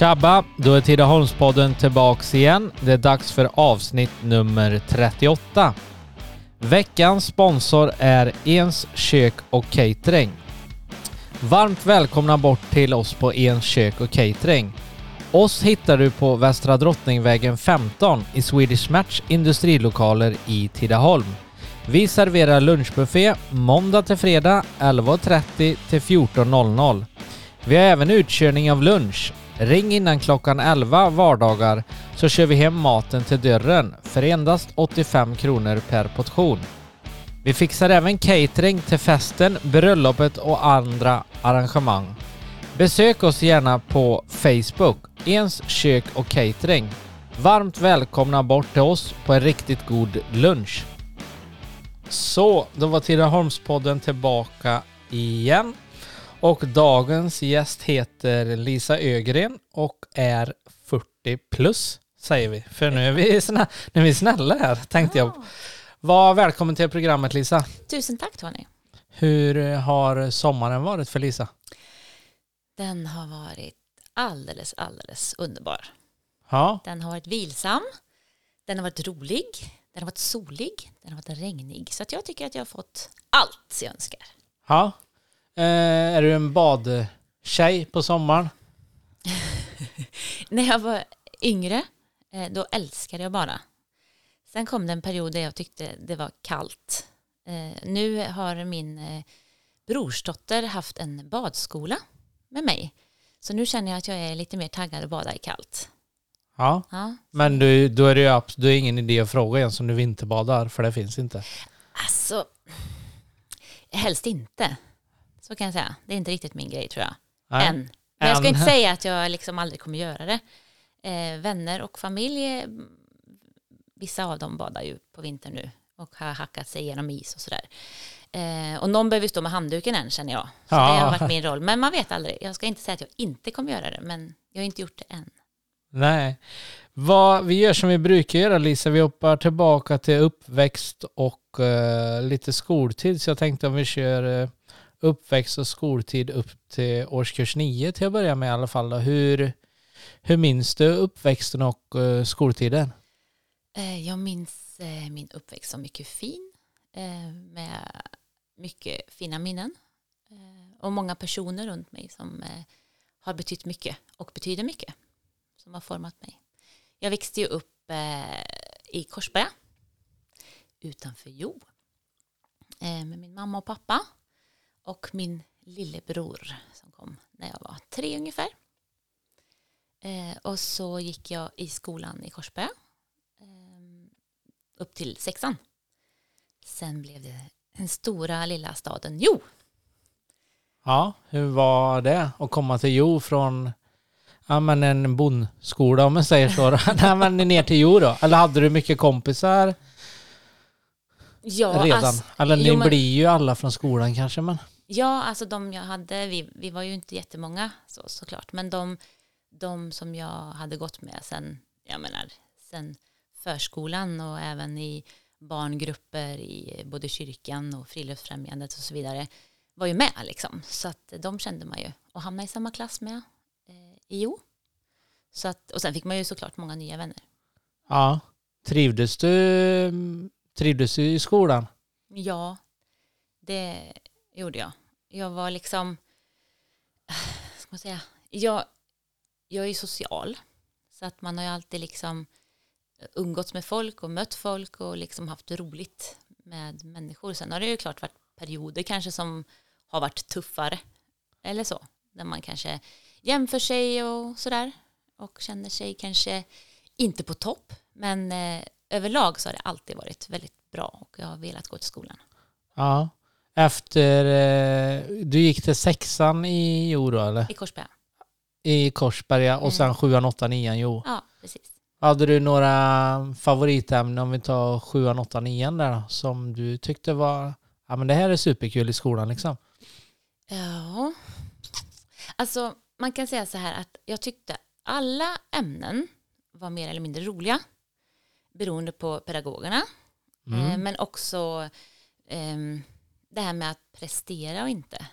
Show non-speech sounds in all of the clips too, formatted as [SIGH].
Tjabba! Då är Tidaholmspodden tillbaks igen. Det är dags för avsnitt nummer 38. Veckans sponsor är Ens kök och catering. Varmt välkomna bort till oss på Ens kök och catering. Oss hittar du på Västra Drottningvägen 15 i Swedish Match industrilokaler i Tidaholm. Vi serverar lunchbuffé måndag till fredag 11.30 till 14.00. Vi har även utkörning av lunch. Ring innan klockan 11 vardagar så kör vi hem maten till dörren för endast 85 kronor per portion. Vi fixar även catering till festen, bröllopet och andra arrangemang. Besök oss gärna på Facebook, Ens kök och catering. Varmt välkomna bort till oss på en riktigt god lunch. Så, då var Tidaholmspodden tillbaka igen. Och dagens gäst heter Lisa Ögren och är 40 plus, säger vi. För nu är vi, snä, nu är vi snälla här, tänkte jag. Var välkommen till programmet Lisa. Tusen tack Tony. Hur har sommaren varit för Lisa? Den har varit alldeles, alldeles underbar. Ja, Den har varit vilsam, den har varit rolig, den har varit solig, den har varit regnig. Så att jag tycker att jag har fått allt jag önskar. ja. Eh, är du en badtjej på sommaren? [LAUGHS] När jag var yngre, eh, då älskade jag bara. Sen kom det en period där jag tyckte det var kallt. Eh, Nu har min eh, brorsdotter haft en badskola med mig. Så nu känner jag att jag är lite mer taggad att bada i kallt. Ja, Ja. men du, då är det ju då är ingen idé att fråga ens om du vinterbadar, för det finns inte. Alltså, helst inte. Så kan jag säga. Det är inte riktigt min grej tror jag. Nej. Än. Men jag ska inte säga att jag liksom aldrig kommer göra det. Eh, vänner och familj, eh, vissa av dem badar ju på vintern nu och har hackat sig igenom is och sådär. Eh, och någon behöver stå med handduken än känner jag. Så Ja. det har varit min roll. Men man vet aldrig. Jag ska inte säga att jag inte kommer göra det, men jag har inte gjort det än. Nej. Vad, vi gör som vi brukar göra Lisa, vi hoppar tillbaka till uppväxt och eh, lite skoltid. Så jag tänkte om vi kör eh, uppväxt och skoltid upp till årskurs nio till att börja med i alla fall. Då. Hur, hur minns du uppväxten och eh, skoltiden? Eh, jag minns eh, min uppväxt som mycket fin, med mycket fina minnen och många personer runt mig som har betytt mycket och betyder mycket, som har format mig. Jag växte ju upp i Korsberga, utanför Jo, med min mamma och pappa och min lillebror som kom när jag var tre ungefär. Eh, Och så gick jag i skolan i Korsberga eh, upp till sexan. Sen blev det den stora lilla staden Jo. Ja, hur var det att komma till Jo från ja, men en bondskola om man säger så? [LAUGHS] Nej, men ner till Jo då? Eller hade du mycket kompisar Ja, redan? alltså, Eller ni jo, men- blir ju alla från skolan kanske men? ja, alltså de jag hade, vi, vi var ju inte jättemånga så, såklart, men de, de som jag hade gått med sen, jag menar, sen förskolan och även i barngrupper i både kyrkan och friluftsfrämjandet och så vidare var ju med liksom. Så att de kände man ju och hamnade i samma klass med eh, i Jo. Så att, och sen fick man ju såklart många nya vänner. Ja. Trivdes du, trivdes du i skolan? Ja, det gjorde jag. Jag var liksom, ska man säga, jag, jag är ju social. Så att man har ju alltid liksom umgåtts med folk och mött folk och liksom haft roligt med människor. Sen har det ju klart varit perioder kanske som har varit tuffare. Eller så. Där man kanske jämför sig och sådär. Och känner sig kanske inte på topp. Men eh, överlag så har det alltid varit väldigt bra och jag har velat gå till skolan. Ja. Efter, eh, du gick till sexan i Jo då eller? I Korsberga. I Korsberga och Mm. sen sjuan, åttan, nian Jo. Ja, precis. Hade du några favoritämnen om vi tar sjuan, åttan, nian där då, som du tyckte var, ja men det här är superkul i skolan liksom? Ja. Alltså, man kan säga så här att jag tyckte alla ämnen var mer eller mindre roliga. Beroende på pedagogerna. Mm. Eh, Men också ehm, det här med att prestera och inte.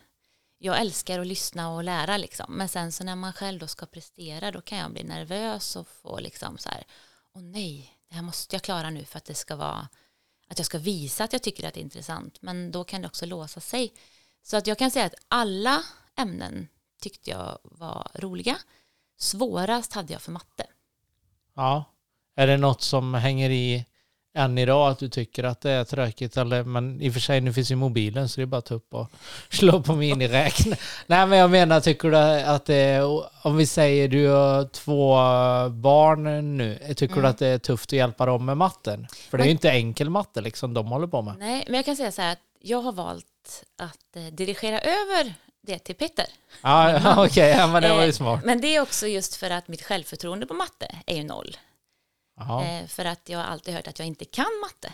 jag älskar att lyssna och lära liksom. Men sen så när man själv då ska prestera då kan jag bli nervös och få liksom så här, åh nej, det här måste jag klara nu för att det ska vara, att jag ska visa att jag tycker att det är intressant. Men då kan det också låsa sig. Så att jag kan säga att alla ämnen tyckte jag var roliga. Svårast hade jag för matte. Ja. Är det något som hänger i än idag att du tycker att det är tråkigt eller men i och för sig nu finns ju mobilen så det är bara att ta upp och [LAUGHS] slå på miniräknare. Nej men jag menar tycker du att det är, om vi säger du har två barn nu, tycker mm. du att det är tufft att hjälpa dem med matten? För det är ju inte enkel matte liksom de håller på med. Nej men jag kan säga så här att jag har valt att eh, dirigera över det till Petter. Ja, ja [LAUGHS] okej, okay. ja, men det var ju eh, smart. Men det är också just för att mitt självförtroende på matte är ju noll. Eh, för att jag har alltid hört att jag inte kan matte.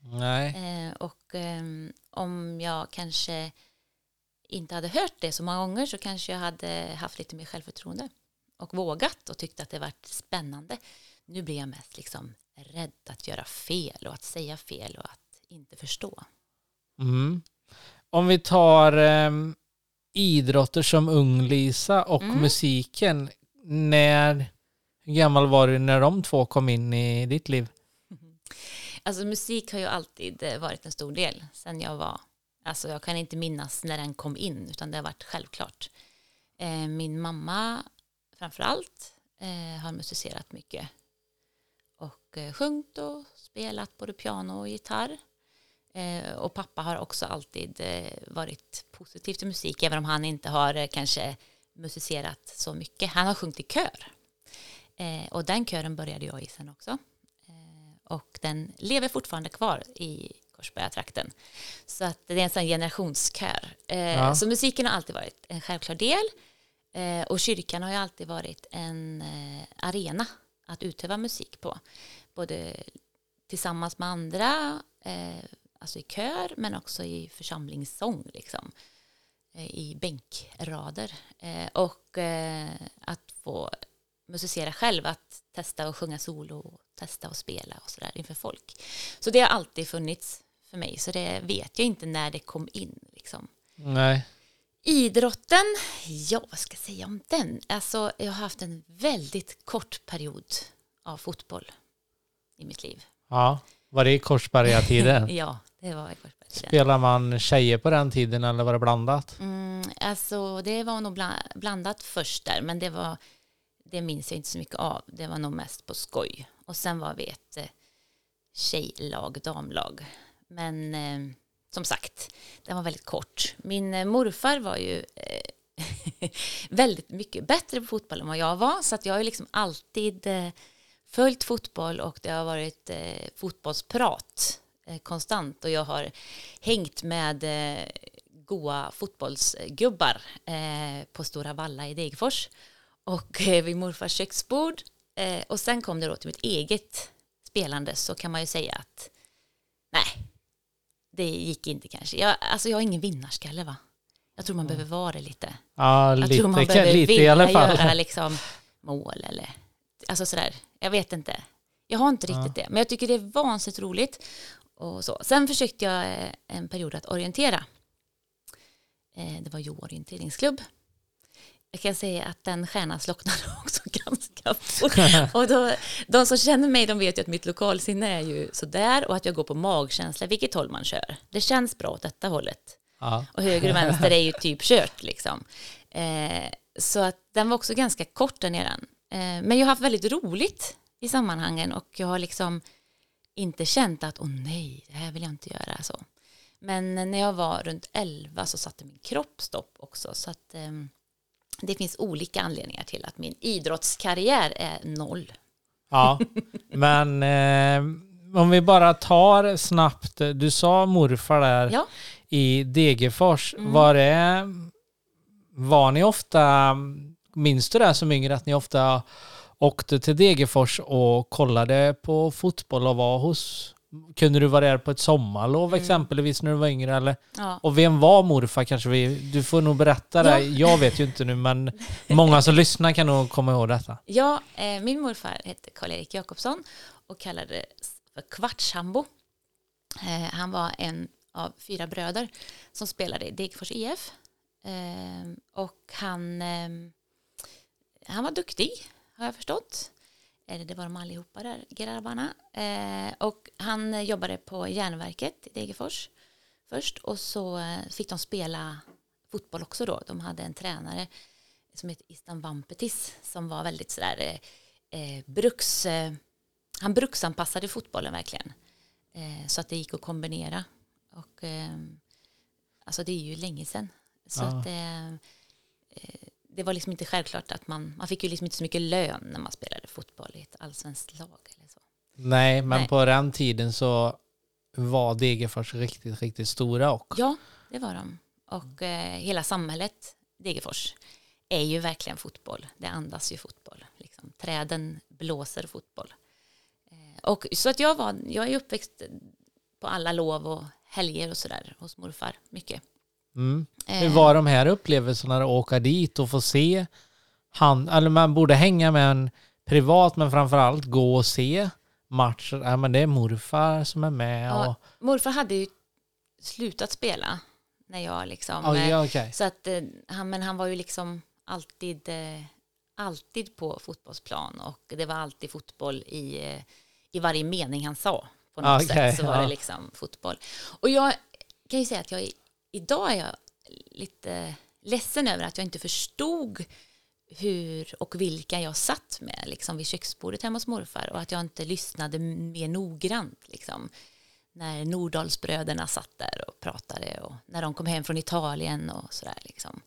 Nej. Eh, och eh, om jag kanske inte hade hört det så många gånger så kanske jag hade haft lite mer självförtroende och vågat och tyckt att det varit spännande. Nu blir jag mest liksom rädd att göra fel och att säga fel och att inte förstå. Mm. Om vi tar eh, idrotter som ung Lisa och mm. musiken. När hur gammal var du när de två kom in i ditt liv? Mhm. Alltså musik har ju alltid eh, varit en stor del sen jag var, alltså jag kan inte minnas när den kom in utan det har varit självklart. Eh, min mamma framför allt eh, har musicerat mycket och sjungit och spelat både piano och gitarr. Och pappa har också alltid varit positiv till musik även om han inte har kanske musicerat så mycket. Han har sjungit i kör Eh, och den kören började jag i sen också. Eh, och den lever fortfarande kvar i Korsbergatrakten. Så att det är en sån generationskör. Eh, ja. Så musiken har alltid varit en självklar del. Eh, och kyrkan har ju alltid varit en eh, arena att utöva musik på. Både tillsammans med andra, eh, alltså i kör, men också i församlingssång. Liksom i bänkrader och att få musicera själv, att testa att sjunga solo, testa att spela och sådär inför folk. Så det har alltid funnits för mig, så det vet jag inte när det kom in. Liksom. Nej. Idrotten, ja vad ska jag säga om den? Alltså jag har haft en väldigt kort period av fotboll i mitt liv. Ja, var det i Korsberga-tiden? [LAUGHS] ja, det var i Korsberga-tiden. Spelar man tjejer på den tiden eller var det blandat? Mm, alltså det var nog blandat först där, men det var det minns jag inte så mycket av. Det var nog mest på skoj. Och sen var vi ett eh, tjejlag, damlag. Men eh, som sagt, den var väldigt kort. Min eh, morfar var ju eh, [LAUGHS] väldigt mycket bättre på fotboll än vad jag var. Så att jag har liksom alltid eh, följt fotboll och det har varit eh, fotbollsprat eh, konstant. Och jag har hängt med eh, goa fotbollsgubbar eh, på Stora Valla i Degerfors och eh, vid morfars köksbord. Eh, och sen kom det då till mitt eget spelande så kan man ju säga att nej, det gick inte kanske. Jag, alltså jag har ingen vinnarskalle va? Jag tror man mm. behöver vara det lite. Ja, jag lite, tror man behöver lite vilja i alla fall. göra liksom mål eller alltså sådär. Jag vet inte. Jag har inte riktigt ja. det, men jag tycker det är vansinnigt roligt. Och så. Sen försökte jag eh, en period att orientera. Det var Jo orienteringsklubb jag kan säga att den stjärnan slocknade också [LAUGHS] ganska fort. [LAUGHS] Och då, de som känner mig de vet ju att mitt lokalsinne är ju sådär och att jag går på magkänsla vilket håll man kör. Det känns bra åt detta hållet. Ja. Och höger och vänster är ju typ kört liksom. Eh, så att den var också ganska kort den eran. Eh, men jag har haft väldigt roligt i sammanhangen och jag har liksom inte känt att åh nej, det här vill jag inte göra så. Men när jag var runt 11 så satte min kropp stopp också så att eh, det finns olika anledningar till att min idrottskarriär är noll. Ja, men eh, om vi bara tar snabbt, du sa morfar där ja. i Degerfors, mm. var det, var ni ofta, minns du det som yngre att ni ofta åkte till Degerfors och kollade på fotboll och var hos kunde du vara där på ett sommarlov mm. exempelvis när du var yngre? Eller? Ja. Och vem var morfar kanske? Vi, du får nog berätta det. Jag vet ju inte nu men [LAUGHS] många som lyssnar kan nog komma ihåg detta. Ja, eh, min morfar hette Karl-Erik Jakobsson och kallades för Kvartshambo. Eh, han var en av fyra bröder som spelade i Degerfors IF Eh, och han, eh, han var duktig, har jag förstått. Eller det var de allihopa där, grabbarna. Eh, och han jobbade på järnverket i Degerfors först. Och så eh, fick de spela fotboll också då. De hade en tränare som heter Istan Vampetis som var väldigt sådär eh, eh, bruks... Eh, han bruksanpassade fotbollen verkligen. Eh, så att det gick att kombinera. Och eh, alltså det är ju länge sedan. Så Ja. att eh, eh, det var liksom inte självklart att man, man fick ju liksom inte så mycket lön när man spelade fotboll i ett allsvenskt lag eller så. Nej, men Nej. på den tiden så var Degerfors riktigt, riktigt stora och Ja, det var de. Och eh, hela samhället, Degerfors, är ju verkligen fotboll. Det andas ju fotboll. Liksom. Träden blåser fotboll. Eh, och, så att jag, var, jag är uppväxt på alla lov och helger och sådär hos morfar mycket. Mm. Hur Eh, var de här upplevelserna att åka dit och få se han, eller man borde hänga med en privat men framförallt gå och se matcher. Ja, men det är morfar som är med Ja, och... morfar hade ju slutat spela när jag liksom... Eh, ja, okej. Så att eh, han, men han var ju liksom alltid, eh, alltid på fotbollsplan och det var alltid fotboll i, i varje mening han sa. På något Okej, sätt så var ja. det liksom fotboll. Och jag kan ju säga att jag, idag är jag lite ledsen över att jag inte förstod hur och vilka jag satt med liksom vid köksbordet hemma hos morfar och att jag inte lyssnade mer noggrant liksom när Nordalsbröderna satt där och pratade och när de kom hem från Italien och sådär liksom.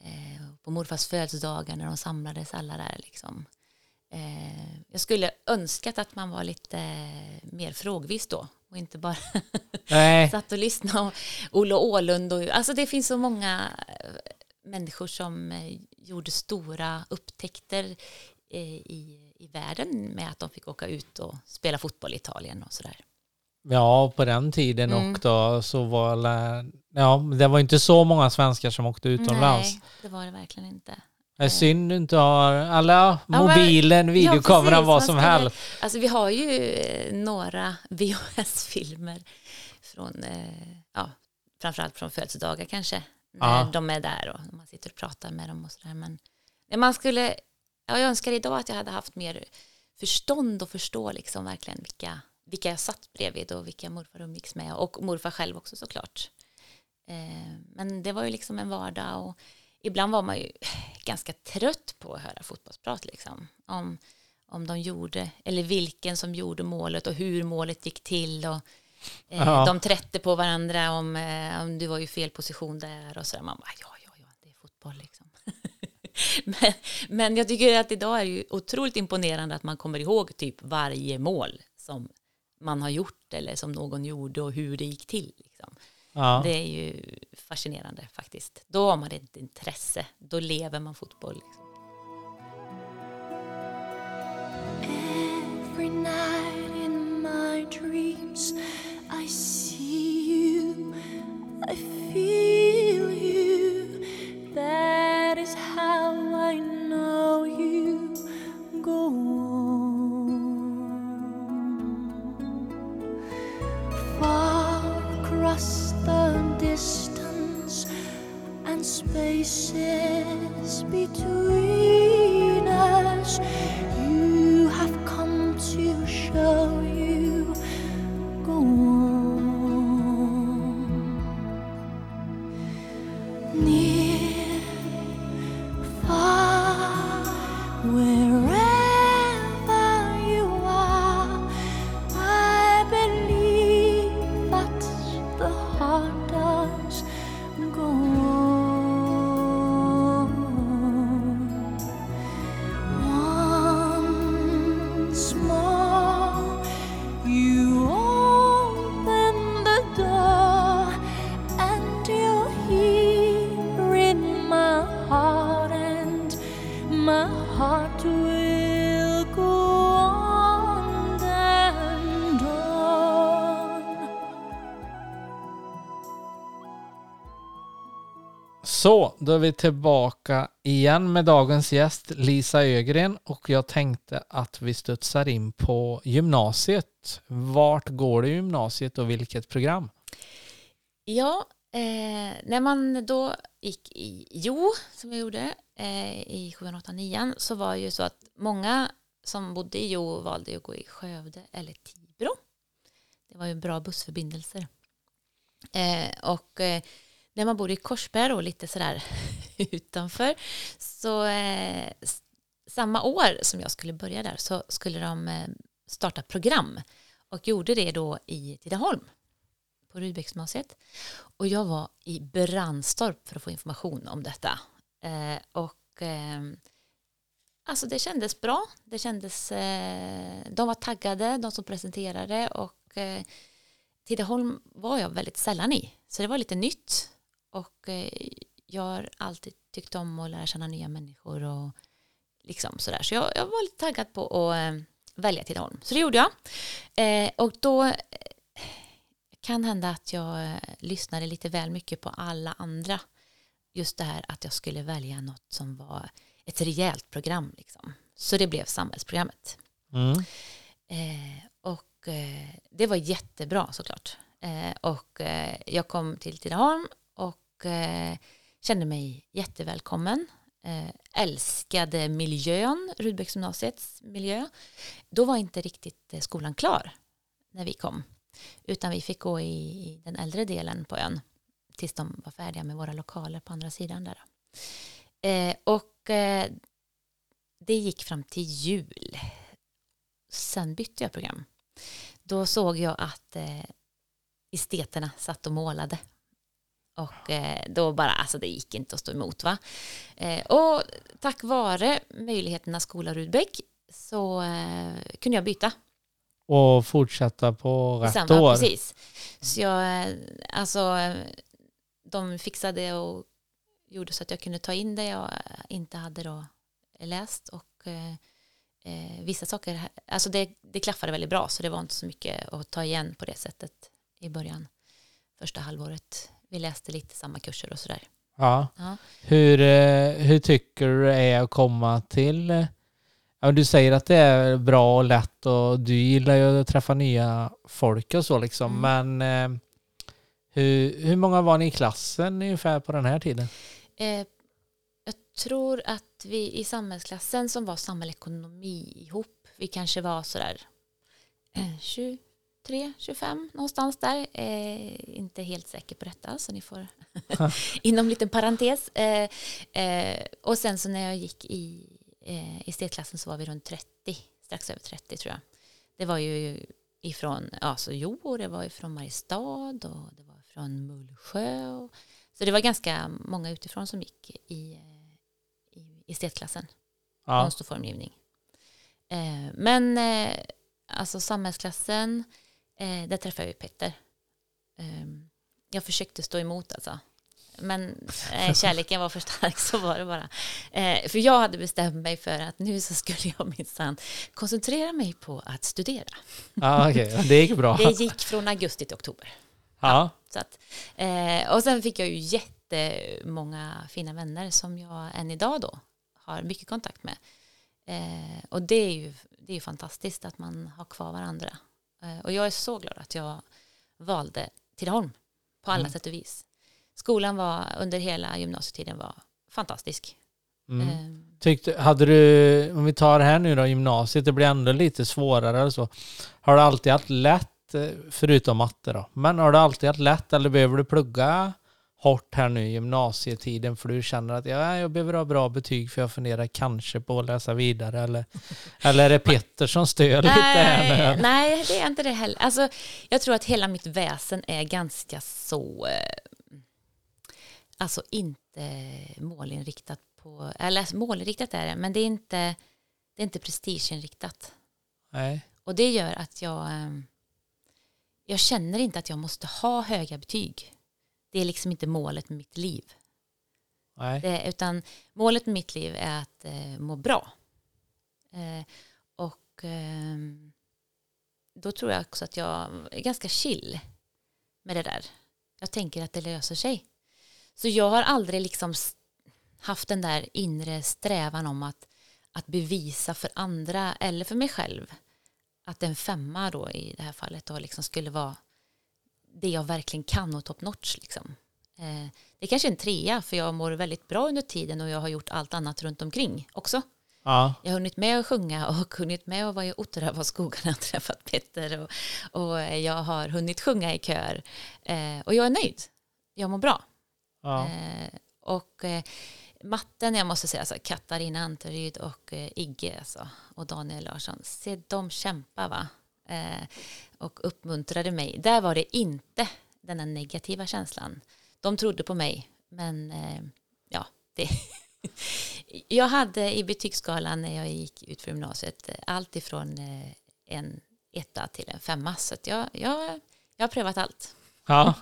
Eh, på morfars födelsedagar när de samlades alla där liksom. Eh, jag skulle önskat att man var lite mer frågvis då och inte bara [LAUGHS] satt och lyssnade. Och Olle Ålund och alltså det finns så många eh, människor som eh, gjorde stora upptäckter eh, i, i världen med att de fick åka ut och spela fotboll i Italien och sådär. ja på den tiden Mm. och då så var ja, det var inte så många svenskar som åkte utomlands. Nej, det var det verkligen inte. Det är synd du inte har, alla men- mobilen, videokameran, precis. vad som helst. Alltså vi har ju eh, några [LAUGHS] VHS-filmer från, eh, ja, framförallt från födelsedagar kanske, när Ja. de är där och man sitter och pratar med dem och sådär. Men man skulle, ja, jag önskar idag att jag hade haft mer förstånd och förstå liksom verkligen vilka, vilka jag satt bredvid och vilka morfar umgicks med och morfar själv också såklart. Eh, men det var ju liksom en vardag och ibland var man ju [SIGHS] ganska trött på att höra fotbollsprat liksom. Om, om de gjorde, eller vilken som gjorde målet och hur målet gick till och eh, Ja. de trätte på varandra om, eh, om du var ju fel position där och så där. Man bara, ja, ja, ja, det är fotboll liksom. [LAUGHS] men, men jag tycker att idag är det ju otroligt imponerande att man kommer ihåg typ varje mål som man har gjort eller som någon gjorde och hur det gick till. Liksom. Ja. Det är ju fascinerande faktiskt. Då har man ett intresse, då lever man fotboll. Liksom. Every night in my dreams, I see you, I feel spaces between då är vi tillbaka igen med dagens gäst Lisa Ögren och jag tänkte att vi studsar in på gymnasiet. Vart går du i gymnasiet och vilket program? Ja, Eh, när man då gick i Jo, som jag gjorde, eh, i 7, 8, 9 så var det ju så att många som bodde i Jo valde att gå i Skövde eller Tibro. Det var ju bra bussförbindelser. Eh, och eh, när man bor i Korsberg och lite sådär [LAUGHS] utanför så eh, samma år som jag skulle börja där så skulle de eh, starta program och gjorde det då i Tidaholm på Rudbecksgymnasiet. Och jag var i Brandstorp för att få information om detta. Eh, och eh, alltså det kändes bra. Det kändes, eh, de var taggade, de som presenterade och eh, Tidaholm var jag väldigt sällan i. Så det var lite nytt. Och eh, jag har alltid tyckt om att lära känna nya människor och liksom sådär. Så jag, jag var lite taggad på att eh, välja Tidaholm. Så det gjorde jag. Eh, och då kan hända att jag lyssnade lite väl mycket på alla andra. Just det här att jag skulle välja något som var ett rejält program. Liksom. Så det blev samhällsprogrammet. Mm. Eh, och eh, det var jättebra såklart. Eh, och jag kom till Tidaholm och eh, kände mig jättevälkommen. Eh, älskade miljön, Rudbecksgymnasiets miljö. Då var inte riktigt eh, skolan klar när vi kom. Utan vi fick gå i, i den äldre delen på ön tills de var färdiga med våra lokaler på andra sidan där. Eh, och eh, det gick fram till jul sen bytte jag program. Då såg jag att eh, esteterna satt och målade. Och eh, då bara, alltså det gick inte att stå emot va. Eh, och tack vare möjligheterna skola Rudbeck så eh, kunde jag byta. Och fortsätta på rätt ja, år. precis. Så jag, alltså de fixade och gjorde så att jag kunde ta in det jag inte hade då läst och eh, vissa saker, alltså det, det klaffade väldigt bra så det var inte så mycket att ta igen på det sättet i början, första halvåret. Vi läste lite samma kurser och sådär. Ja. Ja. Hur, eh, hur tycker du det är att komma till... eh, Ja, du säger att det är bra och lätt och du gillar ju att träffa nya folk och så liksom. Men eh, hur, hur många var ni i klassen ungefär på den här tiden? Eh, jag tror att vi i samhällsklassen som var samhällsekonomi ihop, vi kanske var sådär eh, 23, 25 någonstans där. Eh, inte helt säker på detta så ni får [LAUGHS] inom liten parentes. Eh, eh, och sen så när jag gick i eh, estetklassen så var vi runt 30, strax över 30 tror jag. Det var ju ifrån, ja så Jo, det var ifrån Mariestad och det var från Mullsjö. Och, så det var ganska många utifrån som gick i, eh, i estetklassen, Ja. konst och formgivning. Eh, men eh, alltså samhällsklassen, eh, där träffade jag ju Petter. Eh, jag försökte stå emot alltså. Men eh, [LAUGHS] kärleken var för stark, så var det bara. Eh, för jag hade bestämt mig för att nu så skulle jag minsann koncentrera mig på att studera. Ja, okej. Det gick bra. Det gick från augusti till oktober. Ja. Så att, eh, och sen fick jag ju jättemånga fina vänner som jag än idag då har mycket kontakt med. Eh, och det är, ju, det är fantastiskt att man har kvar varandra. Eh, och jag är så glad att jag valde Tidaholm på alla Mm. sätt och vis. Skolan var under hela gymnasietiden var fantastisk. Mm. Eh, Tyckte, hade du, om vi tar här nu då, gymnasiet, det blir ändå lite svårare och så. Har du alltid haft lätt, eh, förutom matte då, men har du alltid haft lätt eller behöver du plugga hårt här nu i gymnasietiden för du känner att ja, jag behöver ha bra betyg för jag funderar kanske på att läsa vidare eller, [LAUGHS] eller är det Petter som stör lite här nu? nej, det är inte det heller. Alltså, jag tror att hela mitt väsen är ganska så, eh, alltså inte målinriktat på, eller målinriktat är det, men det är inte, det är inte prestigeinriktat. Nej. Och det gör att jag, eh, jag känner inte att jag måste ha höga betyg. Det är liksom inte målet med mitt liv. Det, utan målet med mitt liv är att eh, må bra. Eh, och ehm, då tror jag också att jag är ganska chill med det där. Jag tänker att det löser sig. Så jag har aldrig liksom haft den där inre strävan om att, att bevisa för andra eller för mig själv att en femma då i det här fallet då liksom skulle vara det jag verkligen kan och top notch liksom. Eh, det är kanske är en trea för jag mår väldigt bra under tiden och jag har gjort allt annat runt omkring också. Ja. Jag har hunnit med att sjunga och [LAUGHS] hunnit med att vara i Otteröva skogarna och träffat Petter och, och jag har hunnit sjunga i kör eh, och jag är nöjd. Jag mår bra. Ja. Eh, och eh, matten, jag måste säga, alltså, Katarina Anteryd och eh, Igge alltså, och Daniel Larsson, se dem kämpa va? Eh, och uppmuntrade mig. Där var det inte den här negativa känslan. De trodde på mig, men eh, ja, det... [LAUGHS] jag hade i betygsskalan när jag gick ut från gymnasiet eh, allt ifrån en etta till en femma, så att jag, jag, jag har prövat allt. Ja,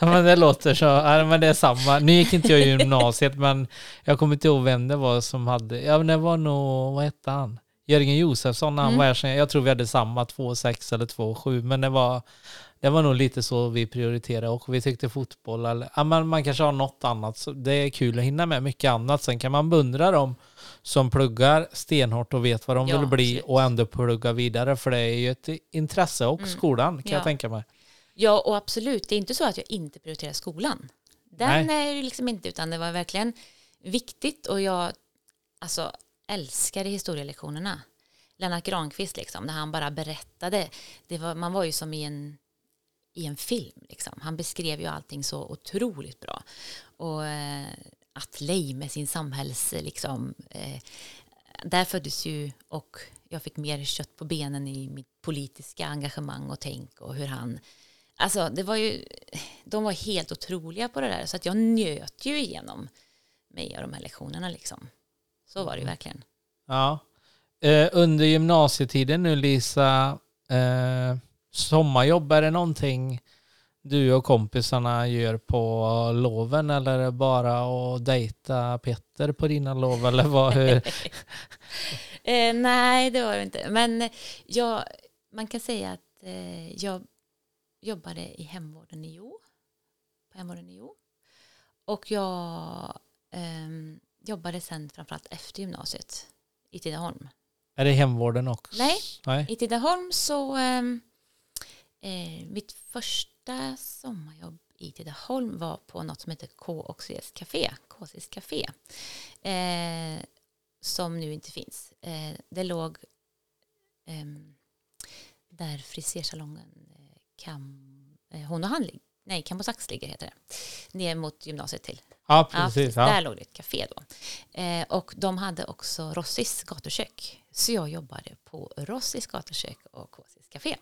ja, men det låter så. Ja, men det är samma. Nu gick inte jag i gymnasiet, men jag kommer inte ihåg vem det var som hade... Ja, men det var nog... Vad hette han? Jörgen Josefsson när han Mm. var här. Jag tror vi hade samma, 2,6 eller 2,7. Men det var, det var nog lite så vi prioriterade. Och vi tyckte fotboll eller... Ja, men man kanske har något annat. Så det är kul att hinna med mycket annat. Sen kan man beundra dem som pluggar stenhårt och vet vad de Ja, vill bli absolut. och ändå plugga vidare. För det är ju ett intresse och Mm. skolan kan Ja. jag tänka mig. Ja, och absolut, det är inte så att jag inte prioriterar skolan. Den är ju liksom inte, utan det var verkligen viktigt och jag alltså, älskade historielektionerna. Lennart Granqvist, liksom, när han bara berättade, det var, man var ju som i en, i en film. Liksom. Han beskrev ju allting så otroligt bra. Och eh, Atley med sin samhälls... Liksom, eh, där föddes ju, och jag fick mer kött på benen i mitt politiska engagemang och tänk och hur han Alltså det var ju, de var helt otroliga på det där så att jag njöt ju igenom mig av de här lektionerna liksom. Så var det ju verkligen. Ja. Eh, under gymnasietiden nu Lisa, eh, sommarjobb, är det någonting du och kompisarna gör på loven eller är det bara att dejta Petter på dina lov eller vad? Hur? [LAUGHS] Eh, nej, det var det inte. Men eh, jag, man kan säga att eh, jag jobbade i hemvården i Jo. På hemvården i Jo. Och jag ehm, jobbade sen framförallt efter gymnasiet i Tidaholm. är det hemvården också? Nej. Nej. I Tidaholm så, ehm, eh, mitt första sommarjobb i Tidaholm var på något som heter K och Cs Café, KCs Café, eh, som nu inte finns. Eh, det låg ehm, där frisersalongen eh, Kam, eh, Hon och han, lig- nej, Sax ligger heter det, ner mot gymnasiet till. Ja, Ja, precis. Där Ja. låg det ett café då. Eh, och de hade också Rossis gatukök. Så jag jobbade på Rossis gatukök och KCs café.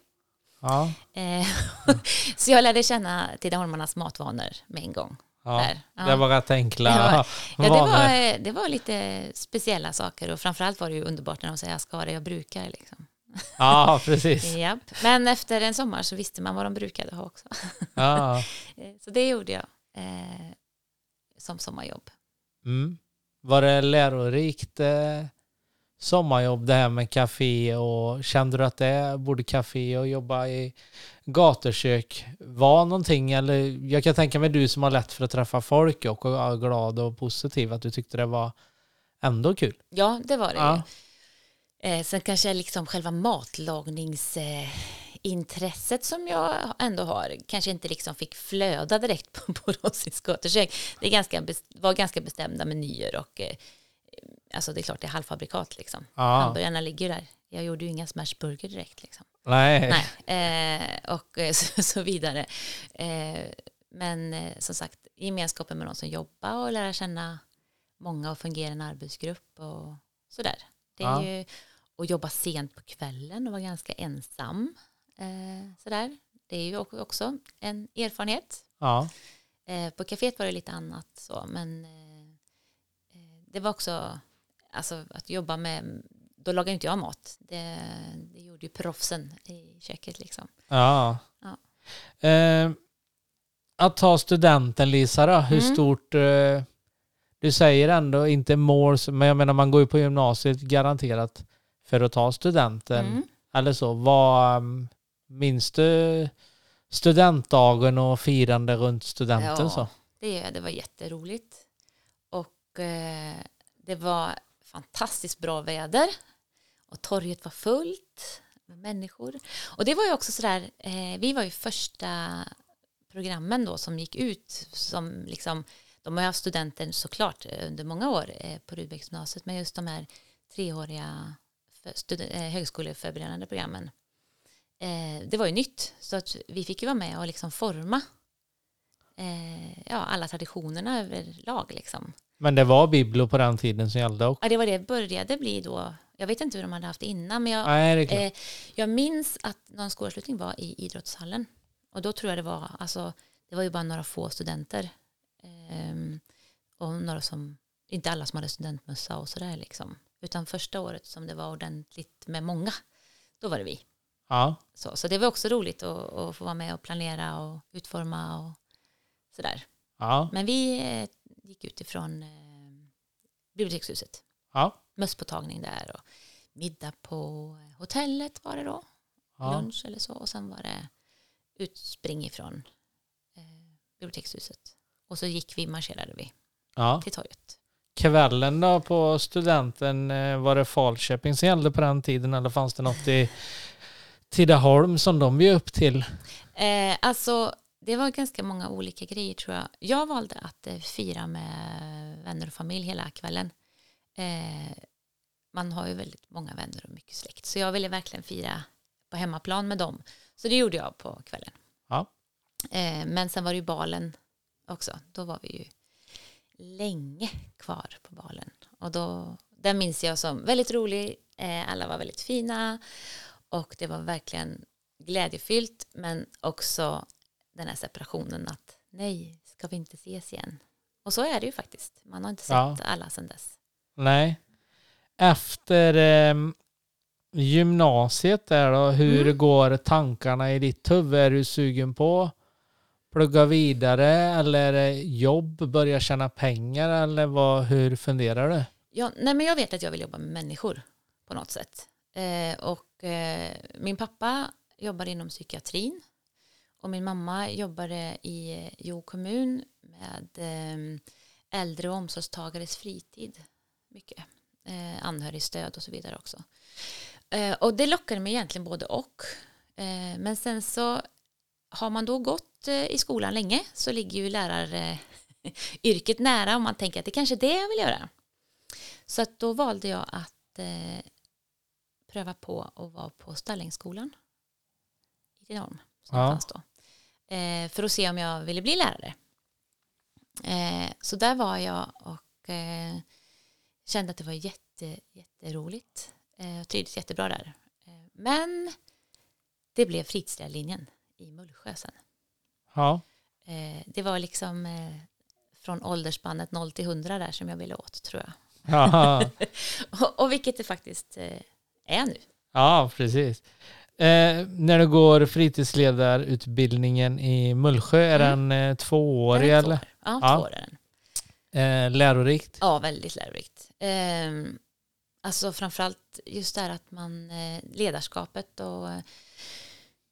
Ja. Eh, [LAUGHS] så jag lärde känna Tidaholmarnas matvanor med en gång. Ja. Där. Ja. Det var rätt enkla [LAUGHS] Det var- Ja, det, var, eh, det var lite speciella saker och framförallt var det ju underbart när de säger jag ska det jag brukar. Liksom. [LAUGHS] Ja, precis. Japp. Men efter en sommar så visste man vad de brukade ha också. Ja. [LAUGHS] Eh, så det gjorde jag eh, som sommarjobb. Mm. Var det lärorikt eh, sommarjobb det här med café och kände du att det borde café och jobba i gatukök var någonting eller jag kan tänka mig du som har lätt för att träffa folk och är glad och positiv att du tyckte det var ändå kul. Ja, det var det Ja. Ju. Eh, sen kanske liksom själva matlagningsintresset eh, som jag ändå har kanske inte liksom fick flöda direkt på, på Rossis gatukök. Det ganska, var ganska bestämda menyer och eh, alltså det är klart det är halvfabrikat liksom. Ja. Hamburgarna ligger där. Jag gjorde ju inga smashburger direkt liksom. Nej. Nej, eh, och eh, [LAUGHS] så, så vidare. Eh, men som sagt, gemenskapen med de som jobbar och lära känna många och fungera i en arbetsgrupp och sådär. Det är Ja. ju att jobba sent på kvällen och vara ganska ensam. Eh, sådär. Det är ju också en erfarenhet. Ja. Eh, på kaféet var det lite annat så, men eh, eh, det var också alltså, att jobba med, då lagade inte jag mat. Det, det gjorde ju proffsen i köket liksom. Ja. Ja. Eh, att ta studenten Lisa då, hur Mm. stort eh, du säger ändå inte mål, men jag menar man går ju på gymnasiet garanterat för att ta studenten Mm. eller så. Vad um, minns du studentdagen och firande runt studenten Ja. så? Det, det var jätteroligt. Och eh, det var fantastiskt bra väder. Och torget var fullt med människor. Och det var ju också sådär, eh, vi var ju första programmen då som gick ut som liksom, de har haft studenter såklart under många år eh, på Rudbecksgymnasiet, men just de här treåriga eh, högskoleförberedande programmen. Eh, det var ju nytt, så att vi fick ju vara med och liksom forma eh, ja, alla traditionerna överlag. Liksom. Men det var biblo på den tiden som gällde också. Ja, det var det började bli då. Jag vet inte hur de hade haft det innan, men jag, Nej. Eh, jag minns att någon skolavslutning var i idrottshallen. Och då tror jag det var, alltså, det var ju bara några få studenter. Ehm, och några som, inte alla som hade studentmössa och sådär liksom. Utan första året som det var ordentligt med många, då var det vi. Ja. Så, så det var också roligt att, att få vara med och planera och utforma och sådär. Ja. Men vi eh, gick utifrån eh, bibliotekshuset Ja. mösspåtagning där och middag på hotellet var det då, Ja. lunch eller så och sen var det utspring ifrån eh, bibliotekshuset och så gick vi, marscherade vi ja. till torget. Kvällen då på studenten, eh, var det Falköping som gällde på den tiden eller fanns det något i Tidaholm som de bjöd upp till? Eh, alltså det var ganska många olika grejer tror jag. Jag valde att eh, fira med vänner och familj hela kvällen. Eh, man har ju väldigt många vänner och mycket släkt så jag ville verkligen fira på hemmaplan med dem. Så det gjorde jag på kvällen. Ja. Eh, men sen var det ju balen också. Då var vi ju länge kvar på balen. Och då, den minns jag som väldigt rolig. Eh, alla var väldigt fina. Och det var verkligen glädjefyllt. Men också den här separationen att nej, ska vi inte ses igen? Och så är det ju faktiskt. Man har inte sett Ja. alla sedan dess. Nej. Efter eh, gymnasiet där då, hur Mm. går tankarna i ditt huvud? Är du sugen på plugga vidare eller jobb, börja tjäna pengar eller vad, hur funderar du? Ja, nej, men jag vet att jag vill jobba med människor på något sätt. Eh, och eh, min pappa jobbar inom psykiatrin och min mamma jobbade eh, i eh, Jo kommun med eh, äldre och omsorgstagares fritid. Mycket. Eh, anhörigstöd och så vidare också. Eh, och det lockade mig egentligen både och. Eh, men sen så har man då gått eh, i skolan länge så ligger ju läraryrket nära och man tänker att det kanske är det jag vill göra. Så att då valde jag att eh, pröva på att vara på Stallingskolan i Tidaholm. Ja. då. Eh, för att se om jag ville bli lärare. Eh, så där var jag och eh, kände att det var jätte, jätteroligt. Eh, och trivdes jättebra där. Men det blev fritidslärarlinjen i Mullsjö sen. Ja, Eh, det var liksom eh, från åldersspannet 0 till 100 där som jag ville åt tror jag. ja, [LAUGHS] Och, och vilket det faktiskt eh, är nu. ja precis. När du går fritidsledarutbildningen i Mullsjö, är Mm. den tvåårig det två eller? år? Ja, Ja. två år är den. Lärorikt? Ja, väldigt lärorikt. Eh, alltså framförallt just det här att man, ledarskapet och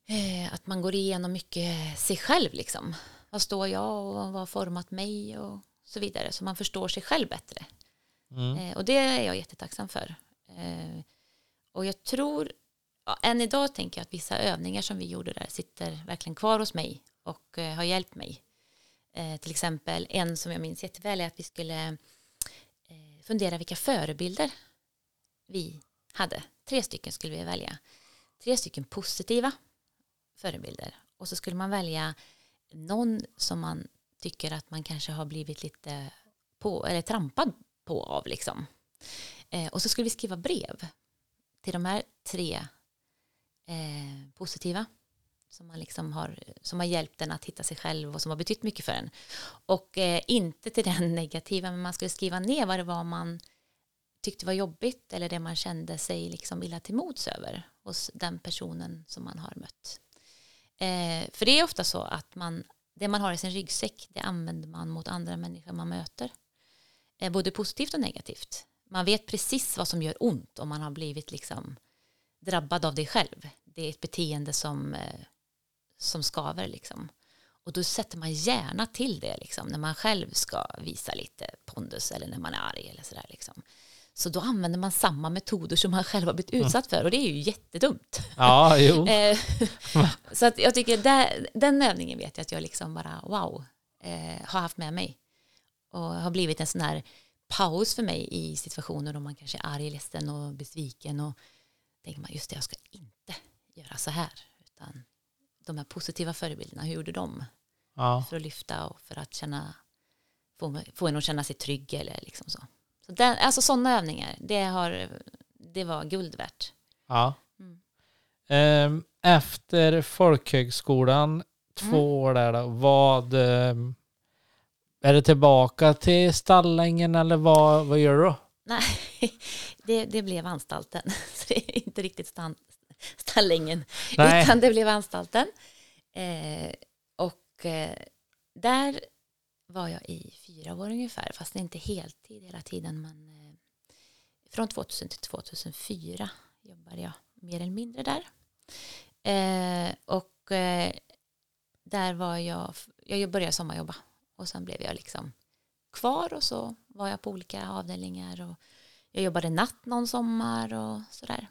eh, att man går igenom mycket sig själv liksom. Vad står jag och vad har format mig och så vidare. Så man förstår sig själv bättre. Mm. Eh, och det är jag jättetacksam för. Eh, och jag tror, ja, än idag tänker jag att vissa övningar som vi gjorde där sitter verkligen kvar hos mig och eh, har hjälpt mig. Eh, till exempel en som jag minns jätteväl är att vi skulle fundera vilka förebilder vi hade. Tre stycken skulle vi välja. Tre stycken positiva förebilder. Och så skulle man välja någon som man tycker att man kanske har blivit lite på, eller trampad på av liksom. Eh, och så skulle vi skriva brev till de här tre eh, positiva som, man liksom har, som har hjälpt en att hitta sig själv och som har betytt mycket för en. Och eh, inte till den negativa, men man skulle skriva ner vad det var man tyckte var jobbigt eller det man kände sig liksom illa till mods över hos den personen som man har mött. Eh, för det är ofta så att man, det man har i sin ryggsäck, det använder man mot andra människor man möter. Eh, både positivt och negativt. Man vet precis vad som gör ont om man har blivit liksom drabbad av det själv. Det är ett beteende som, eh, som skaver liksom. Och då sätter man gärna till det liksom, när man själv ska visa lite pondus eller när man är arg eller sådär liksom. Så då använder man samma metoder som man själv har blivit utsatt för och det är ju jättedumt. Ja, jo. [LAUGHS] Eh, [LAUGHS] så att jag tycker där, den övningen vet jag att jag liksom bara wow eh, har haft med mig och har blivit en sån här paus för mig i situationer då man kanske är arg, ledsen och besviken och tänker man just det, jag ska inte göra så här utan de här positiva förebilderna, hur gjorde de Ja. för att lyfta och för att känna få, få en att känna sig trygg eller liksom så. Så den, alltså sådana övningar, det, har, det var guld värt. ja. Mm. Ehm, Efter folkhögskolan, två Mm. år där då, vad... ehm, Är det tillbaka till Stallängen eller vad, vad gör du då? Nej, [LAUGHS] det, det blev anstalten. [LAUGHS] Så det är inte riktigt stan, Stallängen, Nej. utan det blev anstalten. Eh, och eh, där var jag i fyra år ungefär, fast inte heltid hela tiden. Men eh, från 2000 till 2004 jobbade jag mer eller mindre där. Eh, och eh, där var jag, jag började sommarjobba och sen blev jag liksom kvar och så var jag på olika avdelningar och jag jobbade natt någon sommar och sådär.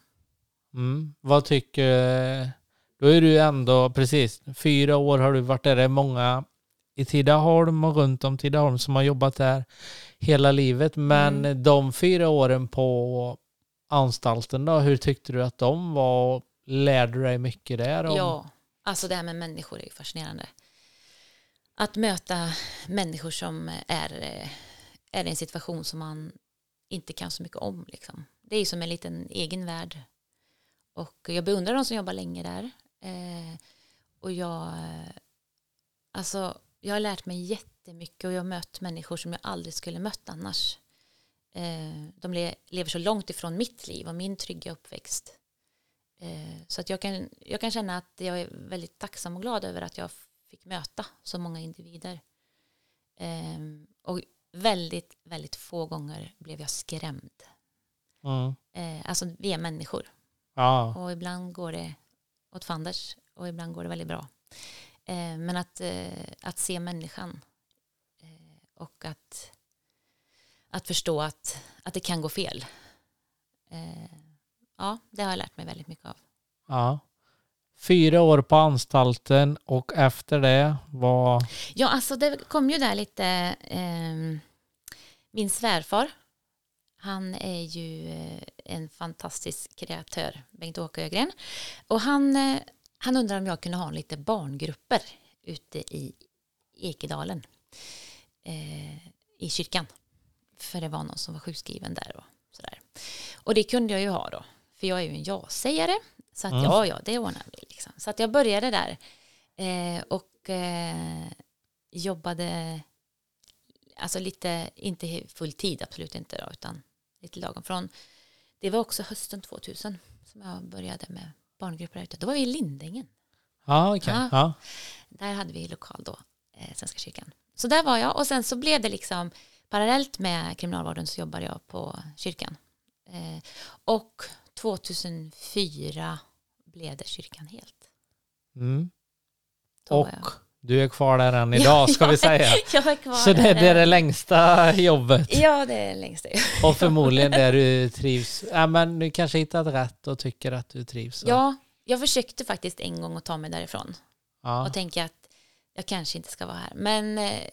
Mm. Vad tycker... Då är du ändå, precis, fyra år har du varit där. Det är många i Tidaholm och runt om Tidaholm som har jobbat där hela livet. Men Mm. de fyra åren på anstalten då, hur tyckte du att de var? Lärde du dig mycket där? Om... Ja, alltså det här med människor är ju fascinerande. Att möta människor som är, är i en situation som man inte kan så mycket om. Liksom. Det är ju som en liten egen värld. Och jag beundrar de som jobbar länge där. Eh, och jag, alltså, jag har lärt mig jättemycket och jag har mött människor som jag aldrig skulle mött annars. Eh, de le, lever så långt ifrån mitt liv och min trygga uppväxt. Eh, Så att jag kan, jag kan känna att jag är väldigt tacksam och glad över att jag fick möta så många individer. Ehm, Och väldigt, väldigt få gånger blev jag skrämd. Mm. Alltså vi är människor Ja. och ibland går det åt fanders och ibland går det väldigt bra. Eh, Men att, eh, att se människan eh, och att, att förstå att, att det kan gå fel. Eh, Ja, det har jag lärt mig väldigt mycket av. ja. Fyra år på anstalten och efter det var... Ja, alltså det kom ju där lite, ehm, min svärfar, han är ju eh, en fantastisk kreatör, Bengt-Åke Ögren. Och han, eh, han undrar om jag kunde ha lite barngrupper ute i Ekedalen, eh, i kyrkan. För det var någon som var sjukskriven där och sådär. Och det kunde jag ju ha då, för jag är ju en ja-sägare. Så att Mm. ja, ja, det ordnar vi. Liksom. Så att jag började där. Eh, och eh, jobbade alltså lite, inte full tid, absolut inte då, utan lite lagom. Från, det var också hösten 2000 som jag började med barngrupper där ute. Då var vi i Lindängen. Ja, okej. Ja. Ja. Där hade vi lokal då, eh, Svenska kyrkan. Så där var jag och sen så blev det liksom parallellt med kriminalvården så jobbade jag på kyrkan. Eh, och 2004 blev det kyrkan helt. Mm. Och du är kvar där än [LAUGHS] idag ska vi säga. [LAUGHS] jag är kvar Så det, där. det är det längsta jobbet. Ja, det är längst det. Och [LAUGHS] förmodligen där du trivs. Ja, men du kanske hittat rätt och tycker att du trivs. Ja, jag försökte faktiskt en gång att ta mig därifrån ja. och tänka att jag kanske inte ska vara här. Men eh,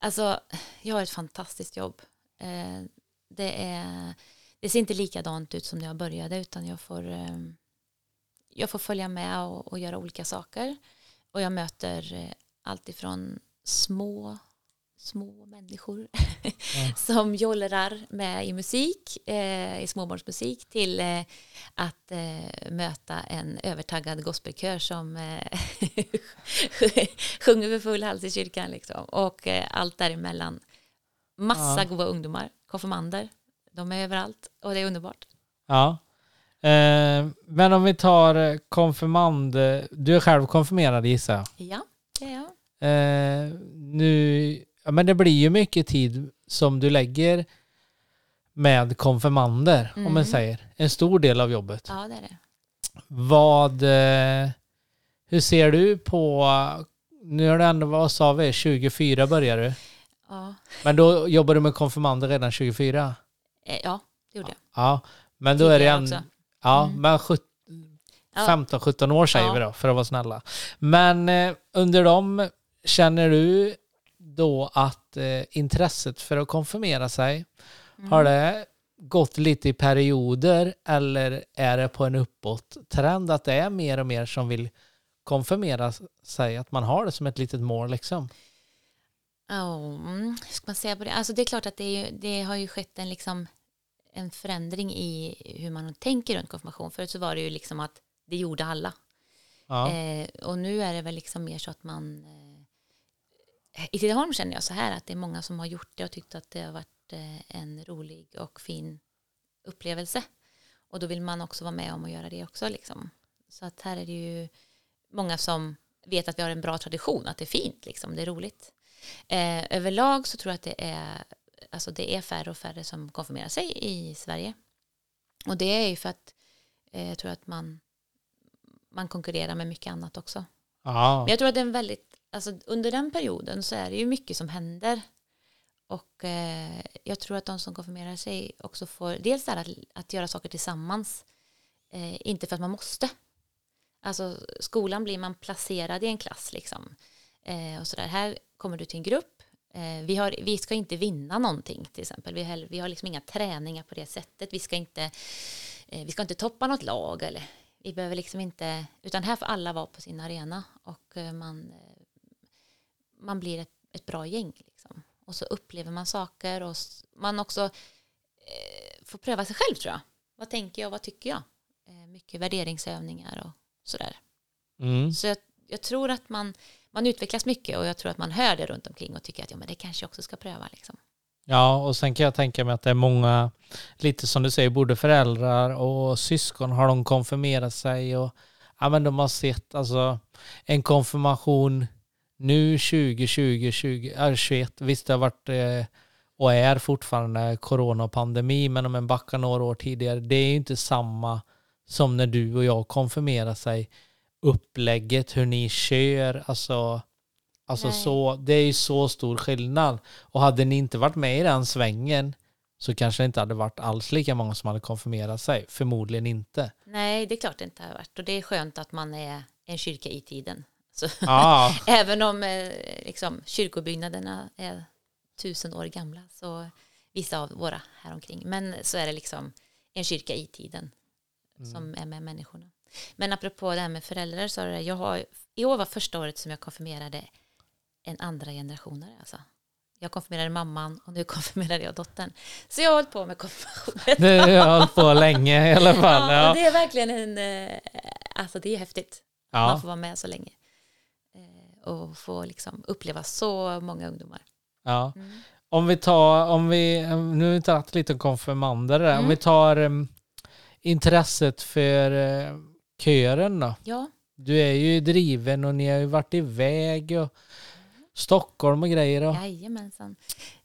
alltså, jag har ett fantastiskt jobb. Eh, det, är, det ser inte likadant ut som när jag började utan jag får, eh, jag får följa med och, och göra olika saker. Och jag möter eh, allt ifrån små små människor [LAUGHS] som jollrar med i musik, eh, i småbarnsmusik till eh, att eh, möta en övertaggad gospelkör som eh, [LAUGHS] sjunger för full hals i kyrkan liksom. och eh, allt däremellan. Massa Ja. goda ungdomar, konfirmander, de är överallt och det är underbart. ja. Eh, men om vi tar eh, konfirmand. eh, Du är själv konfirmerad gissar jag. Ja, det är jag. Nu, ja, men det blir ju mycket tid som du lägger med konfirmander, om man Mm. säger. En stor del av jobbet. Ja, det är det. Vad, hur ser du på, nu har det ändå, vad sa vi, 24 börjar du. Ja, Men då jobbar du med konfirmander redan 24? eh, ja det gjorde jag. Ja, men då är det en... också. Ja, Mm. men sjut- Ja. 15-17 år säger Ja. vi då, för att vara snälla. Men eh, under dem, känner du då att eh, intresset för att konfirmera sig, Mm. har det gått lite i perioder eller är det på en uppåt-trend att det är mer och mer som vill konfirmera sig, att man har det som ett litet mål liksom? Ja, hur ska man säga på det? Alltså det är klart att det, är det har ju skett en, liksom, en förändring i hur man tänker runt konfirmation. Förut så var det ju liksom att det gjorde alla. Ja. Eh, och nu är det väl liksom mer så att man... Eh, I Tidaholm känner jag så här att det är många som har gjort det och tyckt att det har varit eh, en rolig och fin upplevelse. Och då vill man också vara med om att göra det också. Liksom. Så att här är det ju många som vet att vi har en bra tradition, att det är fint, liksom, det är roligt. Eh, överlag så tror jag att det är, alltså det är färre och färre som konfirmerar sig i Sverige. Och det är ju för att eh, jag tror att man, man konkurrerar med mycket annat också. ja. Men jag tror att det är en väldigt, alltså under den perioden så är det ju mycket som händer. Och eh, jag tror att de som konfirmerar sig också får, dels det här att, att göra saker tillsammans, eh, inte för att man måste. Alltså skolan blir man placerad i en klass liksom. Eh, och sådär, här kommer du till en grupp, vi, har, vi ska inte vinna någonting till exempel, vi har, vi har liksom inga träningar på det sättet, vi ska inte, eh, vi ska inte toppa något lag eller vi behöver liksom inte, utan här får alla vara på sin arena och eh, man, eh, man blir ett, ett bra gäng. Liksom. Och så upplever man saker och man också eh, får pröva sig själv tror jag. Vad tänker jag, vad tycker jag? Eh, mycket värderingsövningar och sådär. Mm. Så jag, jag tror att man, man utvecklas mycket och jag tror att man hör det runt omkring och tycker att ja, men det kanske jag också ska pröva. Liksom. Ja, och sen kan jag tänka mig att det är många, lite som du säger, både föräldrar och syskon har de konfirmerat sig och ja, men de har sett alltså en konfirmation nu 2020, 20, äh, 21, visst det har varit eh, och är fortfarande corona och pandemi, men om en backar några år tidigare, det är ju inte samma som när du och jag konfirmerar sig. Upplägget, hur ni kör, alltså Alltså Nej. så, det är ju så stor skillnad. Och hade ni inte varit med i den svängen så kanske det inte hade varit alls lika många som hade konfirmerat sig. Förmodligen inte. Nej, det är klart det inte har varit och det är skönt att man är en kyrka i tiden. Ja, [LAUGHS] Även om eh, liksom, kyrkobyggnaderna är tusen år gamla, så vissa av våra här omkring. Men så är det liksom en kyrka i tiden som är med människorna. Men apropå det här med föräldrar så är det, jag har, i år var första året som jag konfirmerade en andra generationare. Alltså. Jag konfirmerade mamman och nu [LAUGHS] konfirmerade jag dottern. Så jag har hållit på med konfirmationer. det har hållit på länge i alla [LAUGHS] fall. Ja, Ja, det är verkligen en, eh, alltså det är häftigt. Man ja, får vara med så länge. Eh, och få liksom uppleva så många ungdomar. ja. Mm. Om vi tar, om vi, nu har vi tagit lite om konfirmander där. Om Mm. vi tar um, intresset för uh, kören då. Ja, Du är ju driven och ni har ju varit iväg och Stockholm och grejer. Och, jajamensan.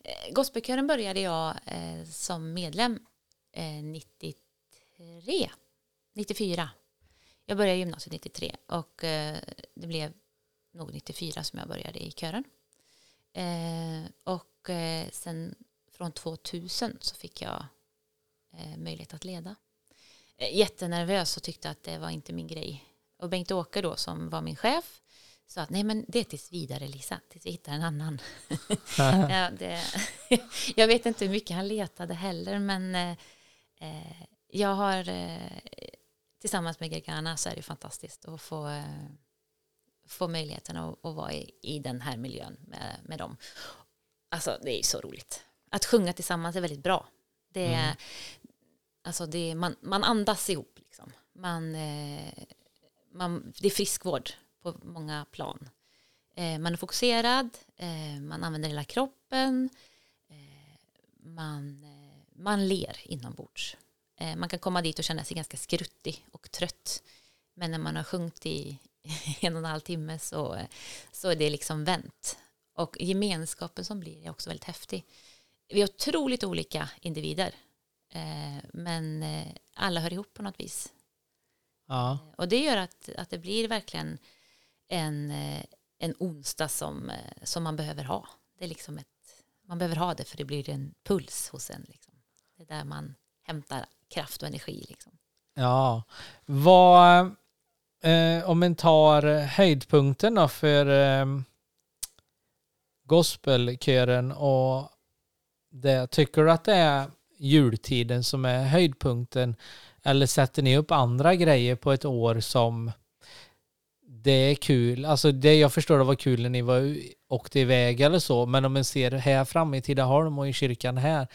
Eh, Gospelkören började jag eh, som medlem eh, 93, 94. Jag började gymnasiet 93 och eh, det blev nog 94 som jag började i kören. Eh, och eh, sen från 2000 så fick jag möjlighet att leda. Jättenervös och tyckte att det var inte min grej. Och Bengt-Åke då som var min chef sa att nej men det är tills vidare Lisa, tills vi hittar en annan. [LAUGHS] ja, det, [LAUGHS] jag vet inte hur mycket han letade heller men eh, eh, jag har eh, tillsammans med Gergana så är det fantastiskt att få, eh, få möjligheten att, att vara i, i den här miljön med, med dem. Alltså det är ju så roligt. Att sjunga tillsammans är väldigt bra. Det Mm alltså det, man, man andas ihop. Liksom. Man, eh, man, det är friskvård på många plan. Eh, man är fokuserad, eh, man använder hela kroppen, eh, man, eh, man ler inombords. Eh, man kan komma dit och känna sig ganska skruttig och trött. Men när man har sjungit i [LAUGHS] en och en halv timme så, så är det liksom vänt. Och gemenskapen som blir är också väldigt häftig. Vi är otroligt olika individer. Eh, men eh, alla hör ihop på något vis. ja. Och det gör att, att det blir verkligen en, eh, en onsdag som, eh, som man behöver ha. Det är liksom ett, man behöver ha det för det blir en puls hos en. Liksom. Det är där man hämtar kraft och energi. Liksom. Ja. Vad, eh, om man tar höjdpunkten då för eh, gospelkören och det, tycker du att det är jultiden som är höjdpunkten eller sätter ni upp andra grejer på ett år som det är kul, alltså det jag förstår det var kul när ni var åkte iväg eller så, men om man ser här framme i Tidaholm och i kyrkan här,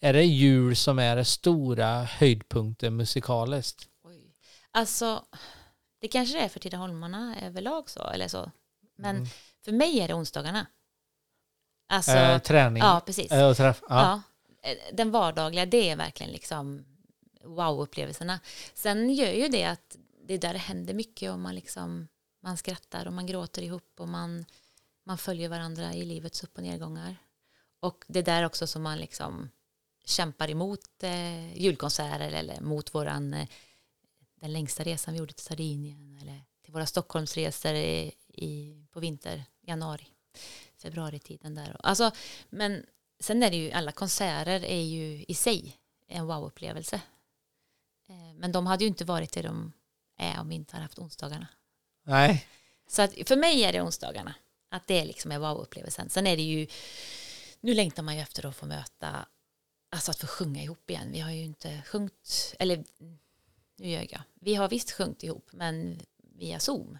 är det jul som är det stora höjdpunkten musikaliskt? Oj. Alltså, det kanske det är för Tidaholmarna överlag så, eller så. Men Mm. för mig är det onsdagarna. Alltså, eh, träning? ja precis. Och träff, ja. Ja. Eh, den vardagliga, det är verkligen liksom wow-upplevelserna. Sen gör ju det att det är där det händer mycket och man liksom man skrattar och man gråter ihop och man, man följer varandra i livets upp och nedgångar. Och det är där också som man liksom kämpar emot eh, julkonserter eller mot våran eh, den längsta resan vi gjorde till Sardinien eller till våra Stockholmsresor i, i, på vinter, januari, februaritiden där. Alltså, men sen är det ju, alla konserter är ju i sig en wow-upplevelse. Eh, Men de hade ju inte varit det de är om vi inte hade haft onsdagarna. Nej. Så att för mig är det onsdagarna. Att det liksom är wow-upplevelsen. Sen är det ju, nu längtar man ju efter att få möta, alltså att få sjunga ihop igen. Vi har ju inte sjungit, eller nu ljög jag. Vi har visst sjungit ihop, men via Zoom.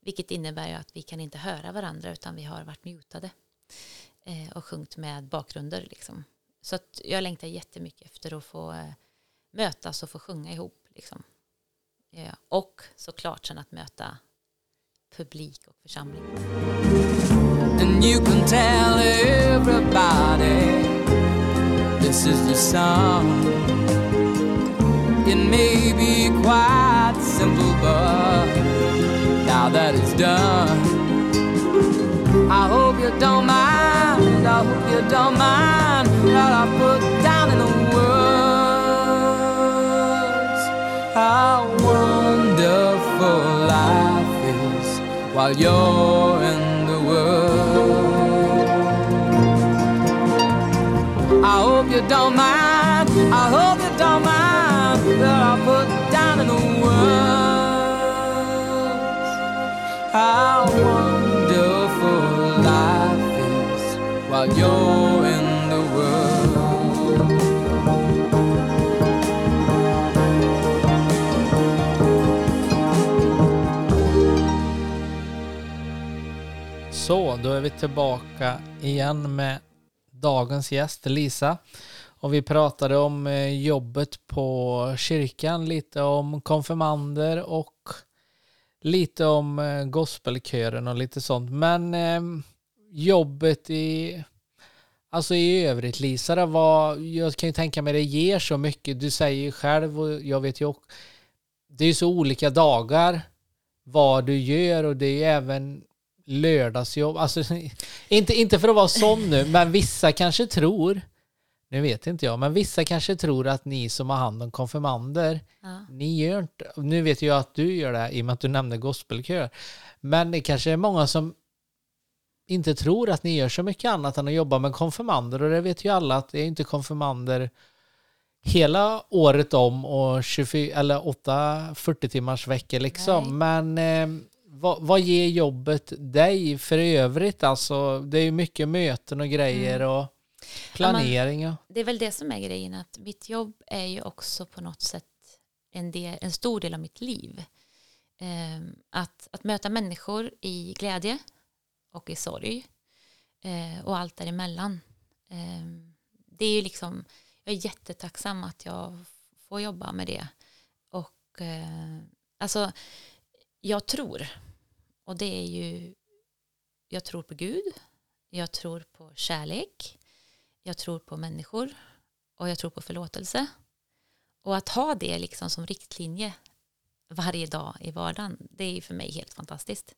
Vilket innebär ju att vi kan inte höra varandra utan vi har varit mutade. Eh, och sjungit med bakgrunder liksom. Så att jag längtar jättemycket efter att få eh, mötas och få sjunga ihop liksom. Eh, och såklart sen att möta publik och församling. and you can tell everybody this is the song. It may be quite simple, but now that it's done, I hope you don't mind. I hope you don't mind what I put down in the words. How wonderful life is while you're in the world. I hope you don't mind. I hope you don't mind that I put down in the words. How wonderful while you're in the world. Så, då är vi tillbaka igen med dagens gäst Lisa. Och vi pratade om eh, jobbet på kyrkan, lite om konfirmander och lite om eh, gospelkören och lite sånt. Men eh, jobbet i, alltså i övrigt Lisa, var, jag kan ju tänka mig det ger så mycket. Du säger ju själv och jag vet ju också, det är ju så olika dagar vad du gör och det är ju även lördagsjobb. Alltså, [LAUGHS] inte, inte för att vara sån nu, men vissa kanske tror, nu vet inte jag, men vissa kanske tror att ni som har hand om konfirmander, Ja. ni gör inte, nu vet jag att du gör det i och med att du nämnde gospelkör, men det kanske är många som inte tror att ni gör så mycket annat än att jobba med konfirmander och det vet ju alla att det är inte konfirmander hela året om och 24 eller 8 40 timmars veckor liksom. Men eh, vad, vad ger jobbet dig för övrigt? Alltså, det är ju mycket möten och grejer och planering. och- Det är väl det som är grejen, att mitt jobb är ju också på något sätt en, del, en stor del av mitt liv. Ehm, att, att möta människor i glädje och i sorg eh, och allt däremellan. Eh, det är ju liksom, jag är jättetacksam att jag får jobba med det. Och eh, alltså, jag tror, och det är ju, jag tror på Gud, jag tror på kärlek, jag tror på människor och jag tror på förlåtelse. Och att ha det liksom som riktlinje varje dag i vardagen, det är ju för mig helt fantastiskt.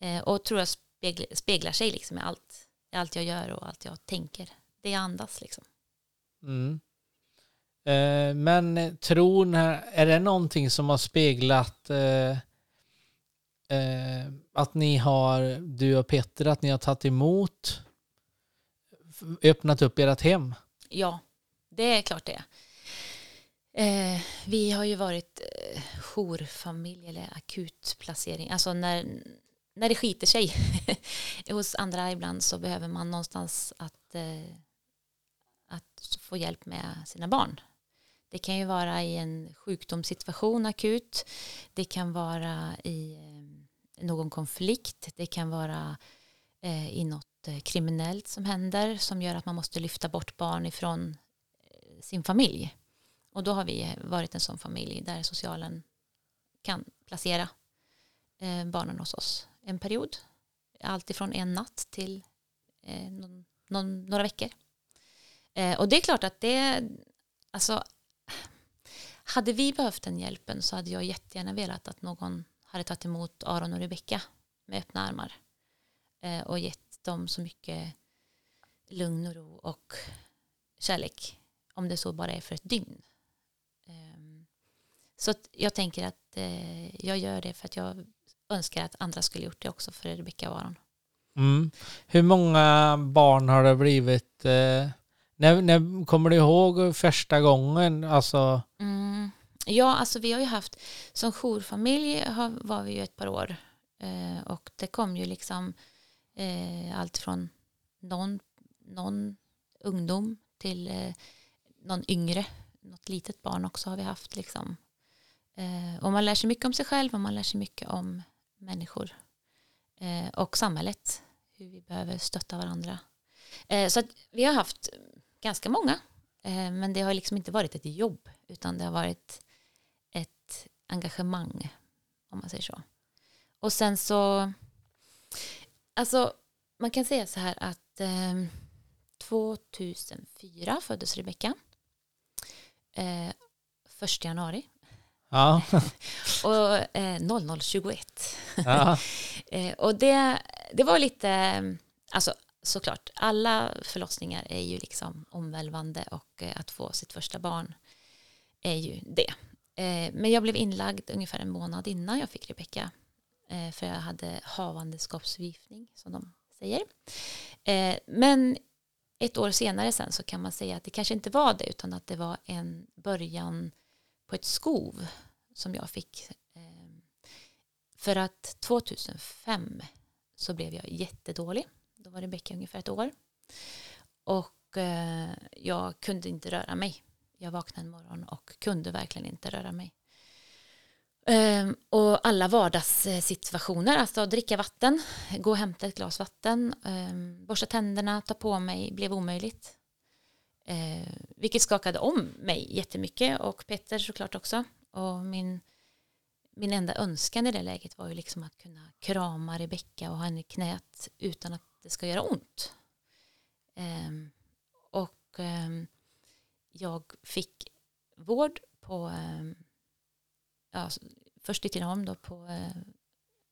Eh, och tror jag speglar, speglar sig liksom i allt, i allt jag gör och allt jag tänker. Det jag andas liksom. Mm. Eh, men tron, här, är det någonting som har speglat eh, eh, att ni har, du och Petter, att ni har tagit emot, öppnat upp ert hem? Ja, det är klart det. Eh, vi har ju varit eh, jourfamilj eller akutplacering. Alltså när, när det skiter sig [LAUGHS] hos andra ibland så behöver man någonstans att, eh, att få hjälp med sina barn. Det kan ju vara i en sjukdomssituation akut. Det kan vara i eh, någon konflikt. Det kan vara eh, i något eh, kriminellt som händer som gör att man måste lyfta bort barn ifrån eh, sin familj. Och då har vi varit en sån familj där socialen kan placera eh, barnen hos oss en period. Allt ifrån en natt till eh, någon, någon, några veckor. Eh, och det är klart att det, alltså, hade vi behövt den hjälpen så hade jag jättegärna velat att någon hade tagit emot Aron och Rebecka med öppna armar eh, och gett dem så mycket lugn och ro och kärlek om det så bara är för ett dygn. Ehm, så att jag tänker att eh, jag gör det för att jag önskar att andra skulle gjort det också för Rebecka och Aron. Mm. Hur många barn har det blivit? Eh, när, när, kommer du ihåg första gången? Alltså, Mm. Ja, alltså vi har ju haft, som jourfamilj har, var vi ju ett par år eh, och det kom ju liksom eh, allt från någon, någon ungdom till eh, någon yngre, något litet barn också har vi haft liksom. Eh, och man lär sig mycket om sig själv och man lär sig mycket om människor eh, och samhället, hur vi behöver stötta varandra. Eh, så att vi har haft ganska många Eh, Men det har liksom inte varit ett jobb utan det har varit ett engagemang om man säger så. Och sen så, alltså man kan säga så här att eh, 2004 föddes Rebecka. Eh, 1 januari ja. [LAUGHS] och eh, 0021. ja. [LAUGHS] Eh, och det, det var lite, alltså såklart, alla förlossningar är ju liksom omvälvande och eh, att få sitt första barn är ju det. Eh, men jag blev inlagd ungefär en månad innan jag fick Rebecka för jag hade havandeskapsförgiftning som de säger. Men ett år senare sen så kan man säga att det kanske inte var det utan att det var en början på ett skov som jag fick. Ehm, för att 2005 så blev jag jättedålig. Då var Rebecka ungefär ett år. Och eh, jag kunde inte röra mig. Jag vaknade en morgon och kunde verkligen inte röra mig. Ehm, och alla vardagssituationer, alltså att dricka vatten, gå och hämta ett glas vatten, ehm, borsta tänderna, ta på mig, blev omöjligt. Eh, vilket skakade om mig jättemycket och Petter såklart också. Och min, min enda önskan i det läget var ju liksom att kunna krama Rebecka och ha henne i knät utan att det ska göra ont. Eh, och eh, jag fick vård på eh, ja, först i Tidaholm då på, eh,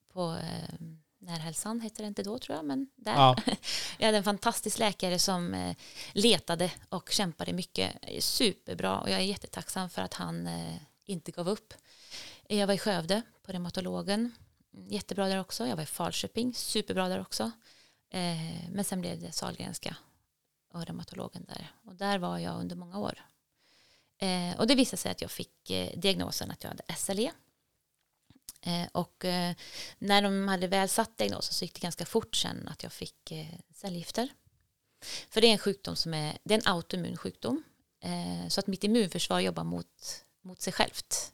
på eh, Närhälsan hette det inte då tror jag, men där. Ja. [LAUGHS] jag hade en fantastisk läkare som eh, letade och kämpade mycket. Superbra och jag är jättetacksam för att han eh, inte gav upp. Jag var i Skövde på reumatologen. Jättebra där också. Jag var i Falköping. Superbra där också. Eh, men sen blev det Sahlgrenska och reumatologen där. Och där var jag under många år. Och det visade sig att jag fick diagnosen att jag hade SLE. Eh, och eh, när de hade väl satt diagnosen så gick det ganska fort sen att jag fick eh, cellgifter. För det är en sjukdom som är, det är en autoimmun sjukdom. Så att mitt immunförsvar jobbar mot, mot sig självt.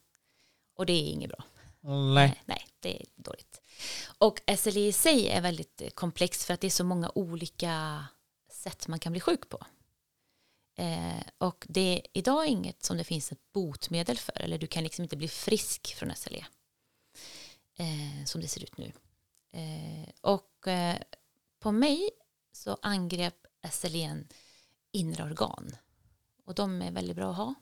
Och det är inget bra. Nej. nej, det är dåligt. Och SLE i sig är väldigt komplext för att det är så många olika sätt man kan bli sjuk på. Eh, och det är idag inget som det finns ett botemedel för, eller du kan liksom inte bli frisk från SLE. Eh, som det ser ut nu. Eh, och eh, på mig så angrep SLEN inre organ. Och de är väldigt bra att ha.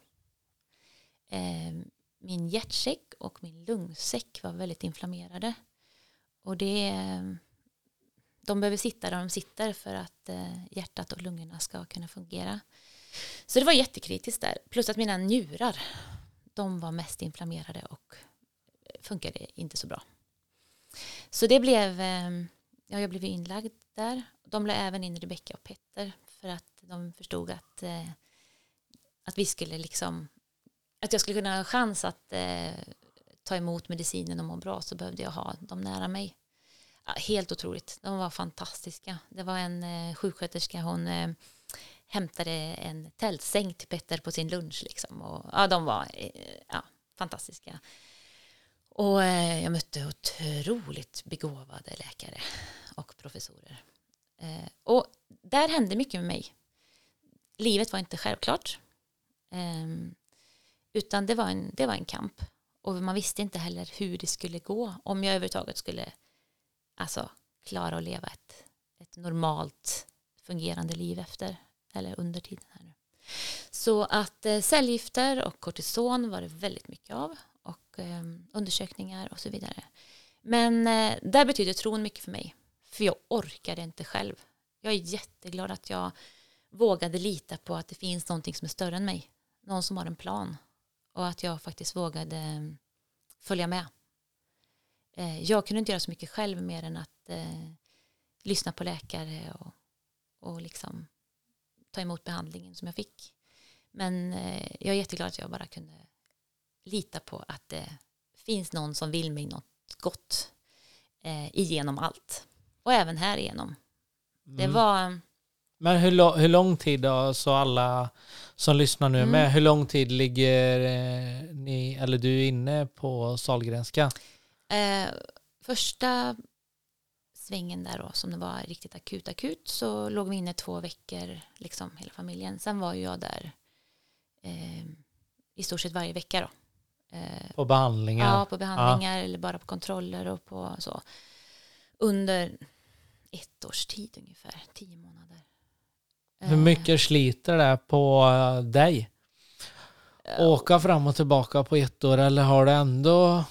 Eh, min hjärtsäck och min lungsäck var väldigt inflammerade. Och det, de behöver sitta där de sitter för att eh, hjärtat och lungorna ska kunna fungera. Så det var jättekritiskt där. Plus att mina njurar, de var mest inflammerade och funkade inte så bra. Så det blev, eh, ja jag blev inlagd där. De la även in Rebecka och Petter för att de förstod att, eh, att vi skulle liksom att jag skulle kunna ha en chans att eh, ta emot medicinen och må bra så behövde jag ha dem nära mig. Ja, helt otroligt. De var fantastiska. Det var en eh, sjuksköterska, hon eh, hämtade en tältsäng till Petter på sin lunch. Liksom. Och, ja, de var eh, ja, fantastiska. Och eh, jag mötte otroligt begåvade läkare och professorer. Eh, och där hände mycket med mig. Livet var inte självklart. Ehm, utan det var, en, det var en kamp. Och man visste inte heller hur det skulle gå. Om jag överhuvudtaget skulle alltså, klara att leva ett, ett normalt fungerande liv efter eller under tiden här nu. Så att eh, cellgifter och kortison var det väldigt mycket av och ehm, undersökningar och så vidare. Men eh, där betyder tron mycket för mig, för jag orkade inte själv. Jag är jätteglad att jag vågade lita på att det finns någonting som är större än mig, någon som har en plan och att jag faktiskt vågade ehm, följa med. Eh, jag kunde inte göra så mycket själv mer än att eh, lyssna på läkare och, och liksom ta emot behandlingen som jag fick. Men eh, jag är jätteglad att jag bara kunde lita på att det finns någon som vill mig något gott eh, igenom allt. Och även här igenom. Det Mm. var, Men hur, hur lång tid då, så alla som lyssnar nu Mm. med, hur lång tid ligger eh, ni, eller du inne på Sahlgrenska? eh, första svängen där då, som det var riktigt akut akut, så låg vi inne två veckor, liksom hela familjen. Sen var ju jag där eh, i stort sett varje vecka då. Eh, På behandlingar? Ja, på behandlingar eller bara på kontroller och på så. Under ett års tid ungefär, tio månader. Hur Eh, mycket sliter det på eh, dig? Åka fram och tillbaka på ett år eller har det ändå...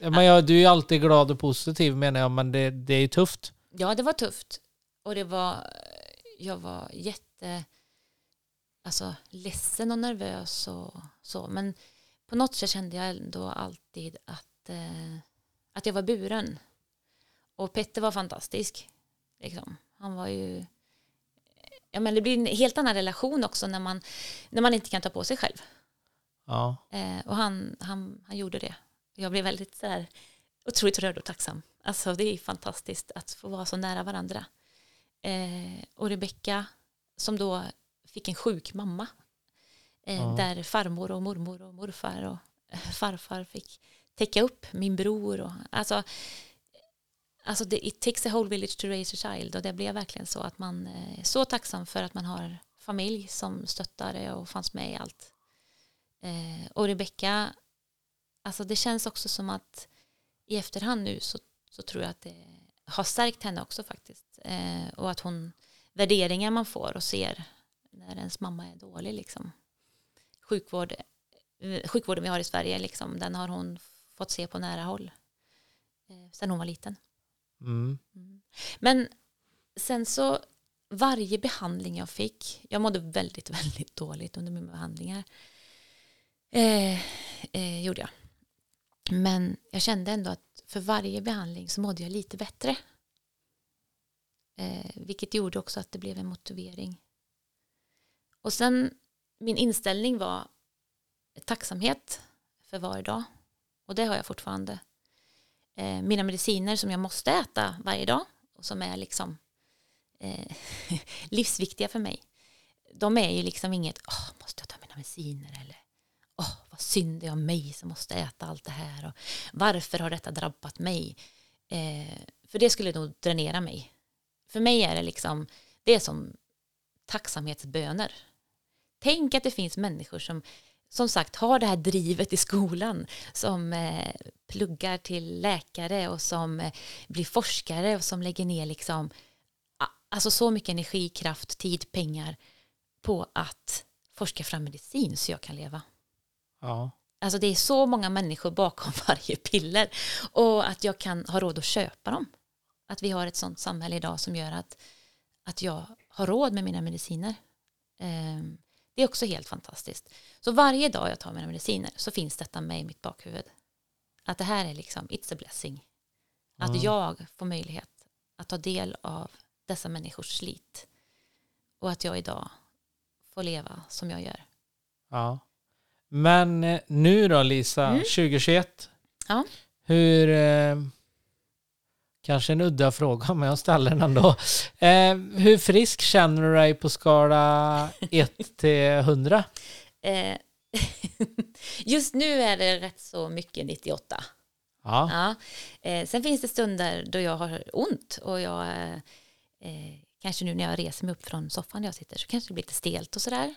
Ja, men jag, du är ju alltid glad och positiv menar jag, men det, det är ju tufft. Ja, det var tufft. Och det var, jag var jätte, alltså ledsen och nervös och så. Men på något sätt kände jag ändå alltid att, eh, att jag var buren. Och Petter var fantastisk. Liksom. Han var ju, ja men det blir en helt annan relation också när man, när man inte kan ta på sig själv. Ja. Eh, och han, han, han gjorde det. Jag blev väldigt så här, otroligt rörd och tacksam. Alltså det är fantastiskt att få vara så nära varandra. Eh, och Rebecka som då fick en sjuk mamma. Eh, Ja. Där farmor och mormor och morfar och eh, farfar fick täcka upp min bror. Och, alltså, alltså det, it takes a whole village to raise a child och det blev verkligen så att man eh, är så tacksam för att man har familj som stöttade och fanns med i allt. Eh, och Rebecka, alltså det känns också som att i efterhand nu så, så tror jag att det har stärkt henne också faktiskt. Eh, och att hon, värderingar man får och ser när ens mamma är dålig liksom. Sjukvård, eh, sjukvården vi har i Sverige liksom, den har hon fått se på nära håll. Eh, sen hon var liten. Mm. Mm. Men sen så varje behandling jag fick, jag mådde väldigt, [LAUGHS] väldigt dåligt under mina behandlingar. Eh, eh, gjorde jag. Men jag kände ändå att för varje behandling så mådde jag lite bättre. Eh, vilket gjorde också att det blev en motivering. Och sen min inställning var tacksamhet för varje dag. Och det har jag fortfarande. Eh, mina mediciner som jag måste äta varje dag och som är liksom eh, [LAUGHS] livsviktiga för mig. De är ju liksom inget, åh, måste jag ta mina mediciner eller åh, vad synd det är om mig som måste äta allt det här och varför har detta drabbat mig? Eh, för det skulle nog dränera mig. För mig är det liksom, det är som tacksamhetsböner. Tänk att det finns människor som som sagt har det här drivet i skolan som eh, pluggar till läkare och som eh, blir forskare och som lägger ner liksom alltså så mycket energi, kraft, tid, pengar på att forska fram medicin så jag kan leva. Ja. Alltså det är så många människor bakom [LAUGHS] varje piller och att jag kan ha råd att köpa dem. Att vi har ett sånt samhälle idag som gör att, att jag har råd med mina mediciner. Ehm, det är också helt fantastiskt. Så varje dag jag tar mina mediciner så finns detta med i mitt bakhuvud. Att det här är liksom, it's a blessing. Att Mm. jag får möjlighet att ta del av dessa människors slit. Och att jag idag får leva som jag gör. Ja. Men eh, nu då Lisa, Mm. 2021. Ja. Hur... Kanske en udda fråga, men jag ställer den ändå. Eh, hur frisk känner du dig på skala 1 [LAUGHS] till 100? Eh, [LAUGHS] just nu är det rätt så mycket 98. Ja. Ja. Eh, sen finns det stunder då jag har ont och jag eh, kanske nu när jag reser mig upp från soffan där jag sitter så kanske det blir lite stelt och sådär.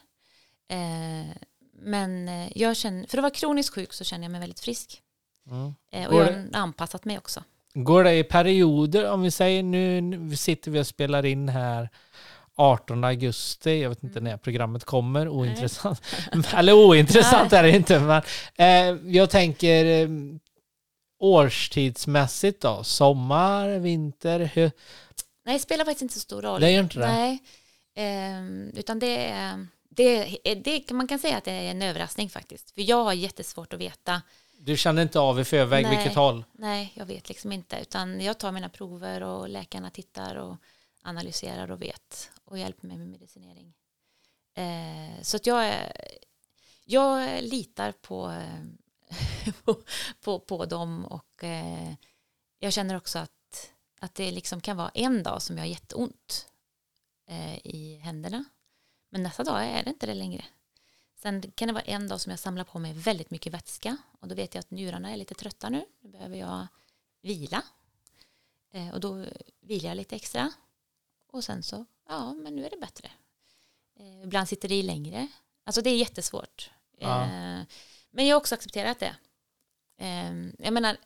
Eh, men jag känner, för att vara kroniskt sjuk så känner jag mig väldigt frisk. Mm. Och jag har anpassat mig också. Går det i perioder? Om vi säger nu, sitter vi och spelar in här 18 augusti. Jag vet inte när programmet kommer. Ointressant. [LAUGHS] Eller ointressant är det inte. Men, eh, jag tänker eh, årstidsmässigt då. Sommar, vinter. Hur, Nej, det spelar faktiskt inte så stor roll. det gör inte det? Nej, Ehm, utan det är, det, det man kan säga att det är en överraskning faktiskt. För jag har jättesvårt att veta. Du känner inte av i förväg Nej. vilket håll? Nej, jag vet liksom inte. Utan jag tar mina prover och läkarna tittar och analyserar och vet och hjälper mig med medicinering. Eh, så att jag, jag litar på, eh, [LAUGHS] på, på, på dem och eh, jag känner också att, att det liksom kan vara en dag som jag har jätteont eh, i händerna. Men nästa dag är det inte det längre. Sen kan det vara en dag som jag samlar på mig väldigt mycket vätska och då vet jag att njurarna är lite trötta nu. Då behöver jag vila. Eh, och då vilar jag lite extra. Och sen så, ja men nu är det bättre. Eh, ibland sitter det i längre. Alltså det är jättesvårt. Ja. Eh, men jag har också accepterat det. Eh, jag menar,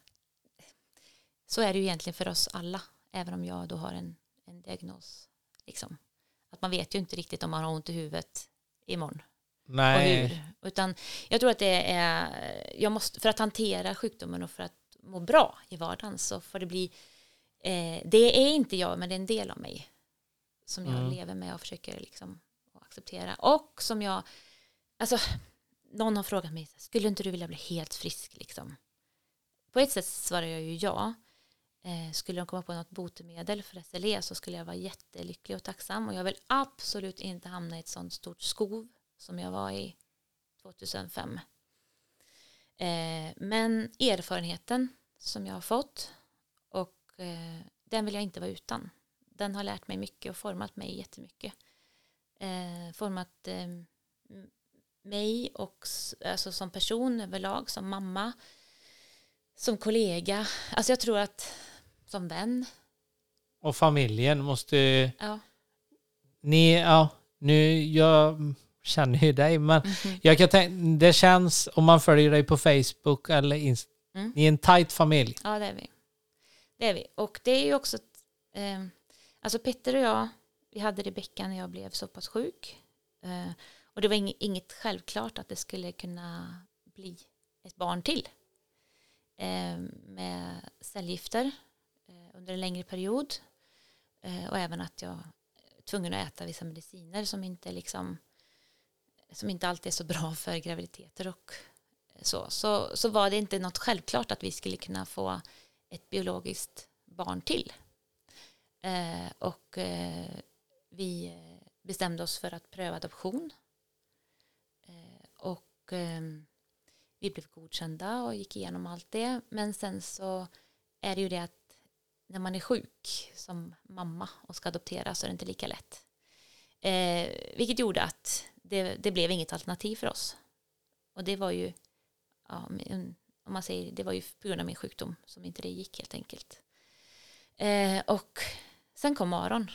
så är det ju egentligen för oss alla. Även om jag då har en, en diagnos. Liksom. Att man vet ju inte riktigt om man har ont i huvudet imorgon och Nej. hur. Utan jag tror att det är, jag måste, för att hantera sjukdomen och för att må bra i vardagen så får det bli, eh, det är inte jag men det är en del av mig som jag Mm. lever med och försöker liksom acceptera. Och som jag, alltså någon har frågat mig, skulle inte du vilja bli helt frisk liksom? På ett sätt svarar jag ju ja. Eh, skulle de komma på något botemedel för SLE så skulle jag vara jättelycklig och tacksam och jag vill absolut inte hamna i ett sånt stort skov som jag var i 2005. Eh, men erfarenheten som jag har fått och eh, den vill jag inte vara utan. Den har lärt mig mycket och format mig jättemycket. Eh, format eh, mig och alltså som person överlag, som mamma, som kollega. Alltså jag tror att som vän. Och familjen måste Ja. Ni, ja, nu, jag känner ju dig, men Mhm. jag kan tänka, det känns, om man följer dig på Facebook eller Inst- Mm. ni är en tight familj. Ja, det är vi. Det är vi. Och det är ju också, eh, alltså Petter och jag, vi hade Rebecka när jag blev så pass sjuk. Eh, och det var ing- inget självklart att det skulle kunna bli ett barn till. Eh, med cellgifter eh, under en längre period. Eh, och även att jag är tvungen att äta vissa mediciner som inte liksom som inte alltid är så bra för graviditeter och eh, så, så, så var det inte något självklart att vi skulle kunna få ett biologiskt barn till. Eh, och eh, vi eh, bestämde oss för att pröva adoption. Eh, och eh, vi blev godkända och gick igenom allt det. Men sen så är det ju det att när man är sjuk som mamma och ska adoptera så är det inte lika lätt. Eh, vilket gjorde att det, det blev inget alternativ för oss. Och det var ju, ja, om man säger, det var ju på grund av min sjukdom som inte det gick helt enkelt. Eh, och sen kom Aron.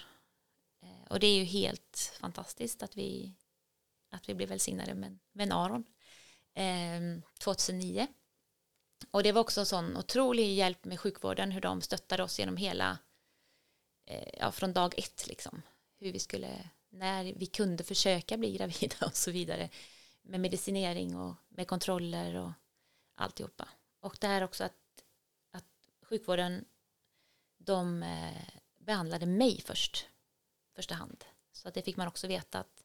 Eh, och det är ju helt fantastiskt att vi, att vi blev välsignade med, med Aron. Eh, 2009. Och det var också en sån otrolig hjälp med sjukvården, hur de stöttade oss genom hela, eh, ja, från dag ett liksom. Hur vi skulle, när vi kunde försöka bli gravida och så vidare. Med medicinering och med kontroller och alltihopa. Och det här också att, att sjukvården, de eh, behandlade mig först, första hand. Så att det fick man också veta att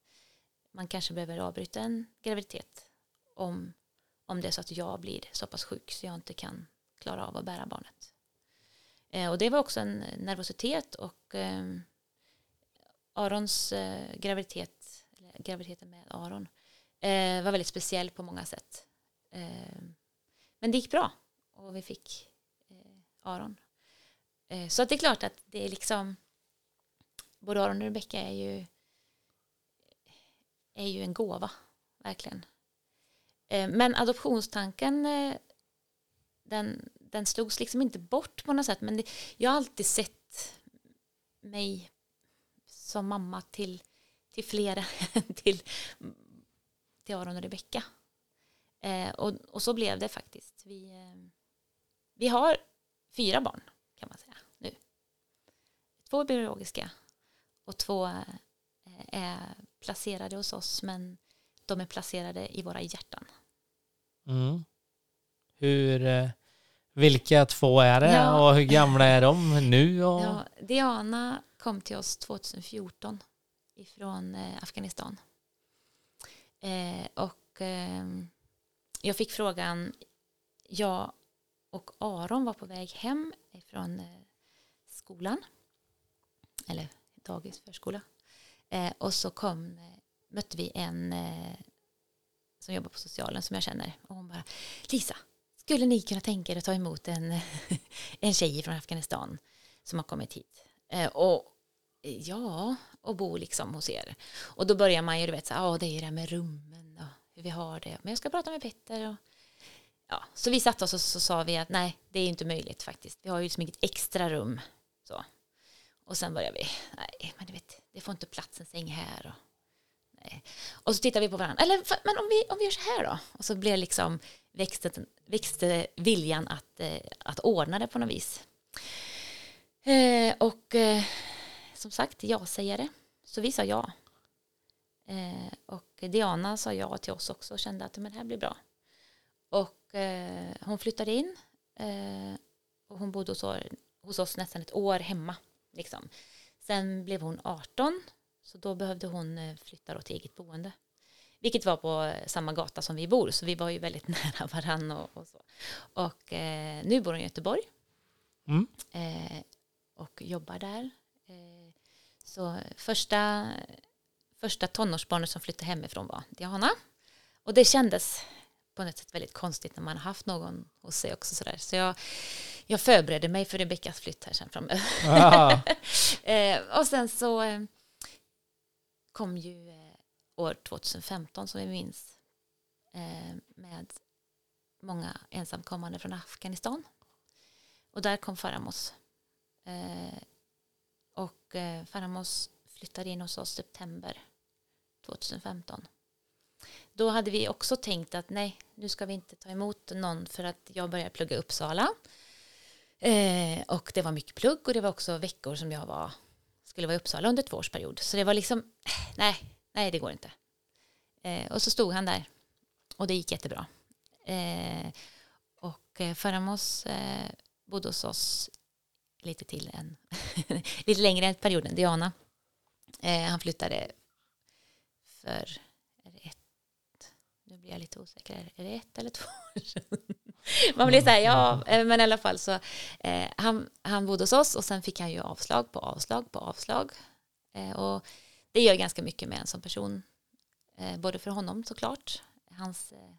man kanske behöver avbryta en graviditet om, om det är så att jag blir så pass sjuk så jag inte kan klara av att bära barnet. Eh, och det var också en nervositet och eh, Arons eh, graviditet, eller graviditeten med Aron, Eh, var väldigt speciell på många sätt. Eh, men det gick bra och vi fick eh, Aron. Eh, så att det är klart att det är liksom både Aron och Rebecka är ju är ju en gåva, verkligen. Eh, men adoptionstanken eh, den, den slogs liksom inte bort på något sätt men det, jag har alltid sett mig som mamma till, till flera än [LAUGHS] till, till Aron och Rebecka. Eh, och, och så blev det faktiskt. Vi, eh, vi har fyra barn kan man säga nu. Två biologiska och två eh, är placerade hos oss men de är placerade i våra hjärtan. Mm. Hur, eh, vilka två är det Ja. och hur gamla är de nu? Och... Ja, Diana kom till oss 2014 ifrån eh, Afghanistan. Eh, och ehm, jag fick frågan, jag och Aron var på väg hem ifrån eh, skolan, eller dagis, förskola. Och så kom, mötte vi en som jobbar på socialen som jag känner. Och hon bara, Lisa, skulle ni kunna tänka er att ta emot en, [LAUGHS] en tjej från Afghanistan som har kommit hit? Och ja, och bo liksom hos er. Och då börjar man ju, du vet, så här, ja det är ju det här med rummen och hur vi har det. Men jag ska prata med Petter och ja, så vi satte oss och så sa vi att nej, det är inte möjligt faktiskt. Vi har ju liksom inget extra rum. Så. Och sen började vi, nej, men du vet, det får inte plats en säng här. Och, nej. och så tittar vi på varandra, eller men om vi, om vi gör så här då? Och så blev liksom växte, växte viljan att, eh, att ordna det på något vis. Eh, och eh, som sagt, jag säger det. Så vi sa ja. Eh, och Diana sa ja till oss också och kände att men det här blir bra. Och eh, hon flyttade in eh, och hon bodde hos, hos oss nästan ett år hemma. Liksom. Sen blev hon 18 så då behövde hon eh, flytta då till eget boende. Vilket var på samma gata som vi bor så vi var ju väldigt [LAUGHS] nära varann och, och så. Och eh, nu bor hon i Göteborg Mm. eh, och jobbar där. Så första, första tonårsbarnet som flyttade hemifrån var Diana. Och det kändes på något sätt väldigt konstigt när man har haft någon hos sig också sådär. Så jag, jag förberedde mig för Rebeckas flytt här sen framöver. [LAUGHS] Eh, och sen så eh, kom ju eh, år 2015 som vi minns med många ensamkommande från Afghanistan. Och där kom Faramos. Och eh, Faramos flyttade in hos oss september 2015. Då hade vi också tänkt att nej, nu ska vi inte ta emot någon för att jag började plugga i Uppsala. Eh, och det var mycket plugg och det var också veckor som jag var, skulle vara i Uppsala under två års period. Så det var liksom, eh, nej, nej det går inte. Eh, och så stod han där och det gick jättebra. Eh, och eh, Faramos eh, bodde hos oss lite till än, [LAUGHS] lite längre än perioden, Diana. Eh, han flyttade för, är det ett, nu blir jag lite osäker, är det ett eller två år sedan? [LAUGHS] Man blir så här, ja, eh, men i alla fall så, eh, han, han bodde hos oss och sen fick han ju avslag på avslag på avslag. Eh, och det gör ganska mycket med en som person, eh, både för honom såklart, hans, eh,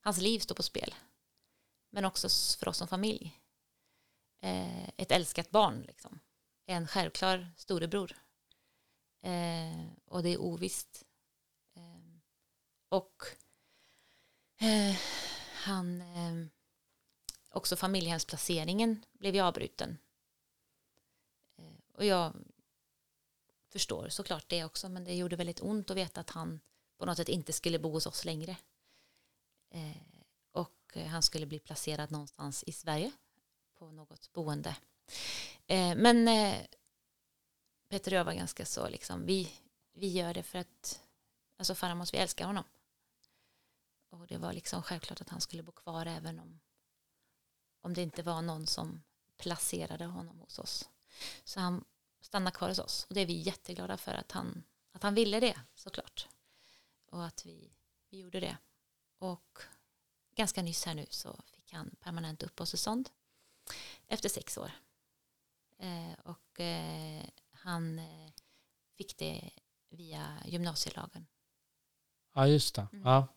hans liv står på spel, men också för oss som familj. Eh, ett älskat barn, liksom. En självklar storebror. Eh, och det är ovisst. Eh, och eh, han, eh, också familjehemsplaceringen blev ju avbruten. Eh, och jag förstår såklart det också, men det gjorde väldigt ont att veta att han på något sätt inte skulle bo hos oss längre. Eh, och han skulle bli placerad någonstans i Sverige på något boende. Eh, men eh, Peter och jag var ganska så liksom, vi, vi gör det för att, alltså Faramos, vi älskar honom. Och det var liksom självklart att han skulle bo kvar även om, om det inte var någon som placerade honom hos oss. Så han stannade kvar hos oss. Och det är vi jätteglada för att han, att han ville det såklart. Och att vi, vi gjorde det. Och ganska nyss här nu så fick han permanent uppehållstillstånd efter sex år. Eh, och eh, han eh, fick det via gymnasielagen. Ja, just det. Mm. Ja.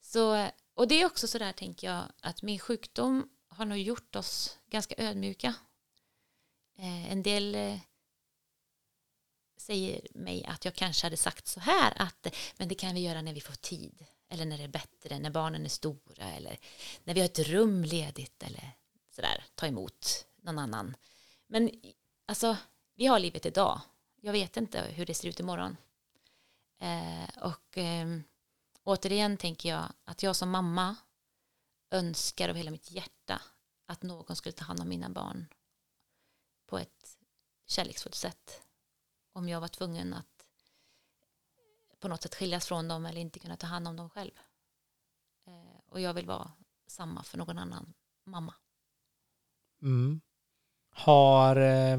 Så, och det är också så där tänker jag att min sjukdom har nog gjort oss ganska ödmjuka. En del säger mig att jag kanske hade sagt så här att men det kan vi göra när vi får tid eller när det är bättre, när barnen är stora eller när vi har ett rum ledigt eller sådär, ta emot någon annan. Men alltså, vi har livet idag. Jag vet inte hur det ser ut imorgon. Eh, och eh, återigen tänker jag att jag som mamma önskar av hela mitt hjärta att någon skulle ta hand om mina barn på ett kärleksfullt sätt. Om jag var tvungen att på något sätt skiljas från dem eller inte kunna ta hand om dem själv. Eh, och jag vill vara samma för någon annan mamma. Mm. Har eh,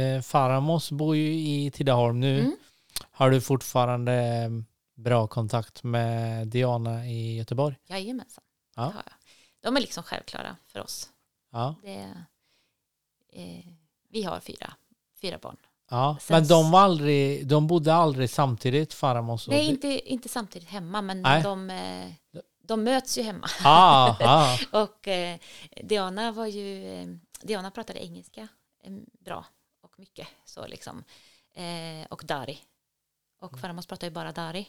eh, Faramos bor ju i Tidaholm nu. Mm. Har du fortfarande eh, bra kontakt med Diana i Göteborg? Jajamensan, Ja. det har jag. De är liksom självklara för oss. Ja. Det, eh, vi har fyra, fyra barn. ja. Sen Men de var aldrig, de bodde aldrig samtidigt Faramos och Nej, inte, inte samtidigt hemma, men Nej. de, eh, de möts ju hemma. Ah, ah. [LAUGHS] Och eh, Diana var ju, eh, Diana pratade engelska eh, bra och mycket så liksom. Eh, och Dari. Och Mm. Faramos pratar ju bara Dari.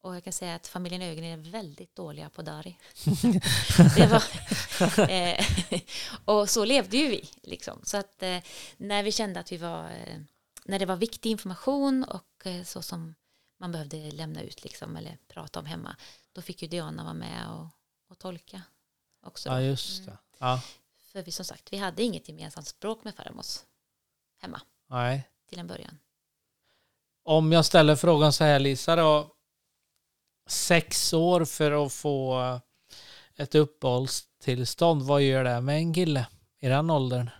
Och jag kan säga att familjen Ögren är väldigt dåliga på Dari. [LAUGHS] var, [LAUGHS] eh, och så levde ju vi liksom. Så att eh, när vi kände att vi var, eh, när det var viktig information och eh, så som man behövde lämna ut liksom eller prata om hemma, då fick ju Diana vara med och, och tolka också. då. ja, just det. Ja. För vi som sagt, vi hade inget gemensamt språk med Faramos hemma Nej. till en början. Om jag ställer frågan så här Lisa då. Sex år för att få ett uppehållstillstånd. Vad gör det med en kille i den åldern?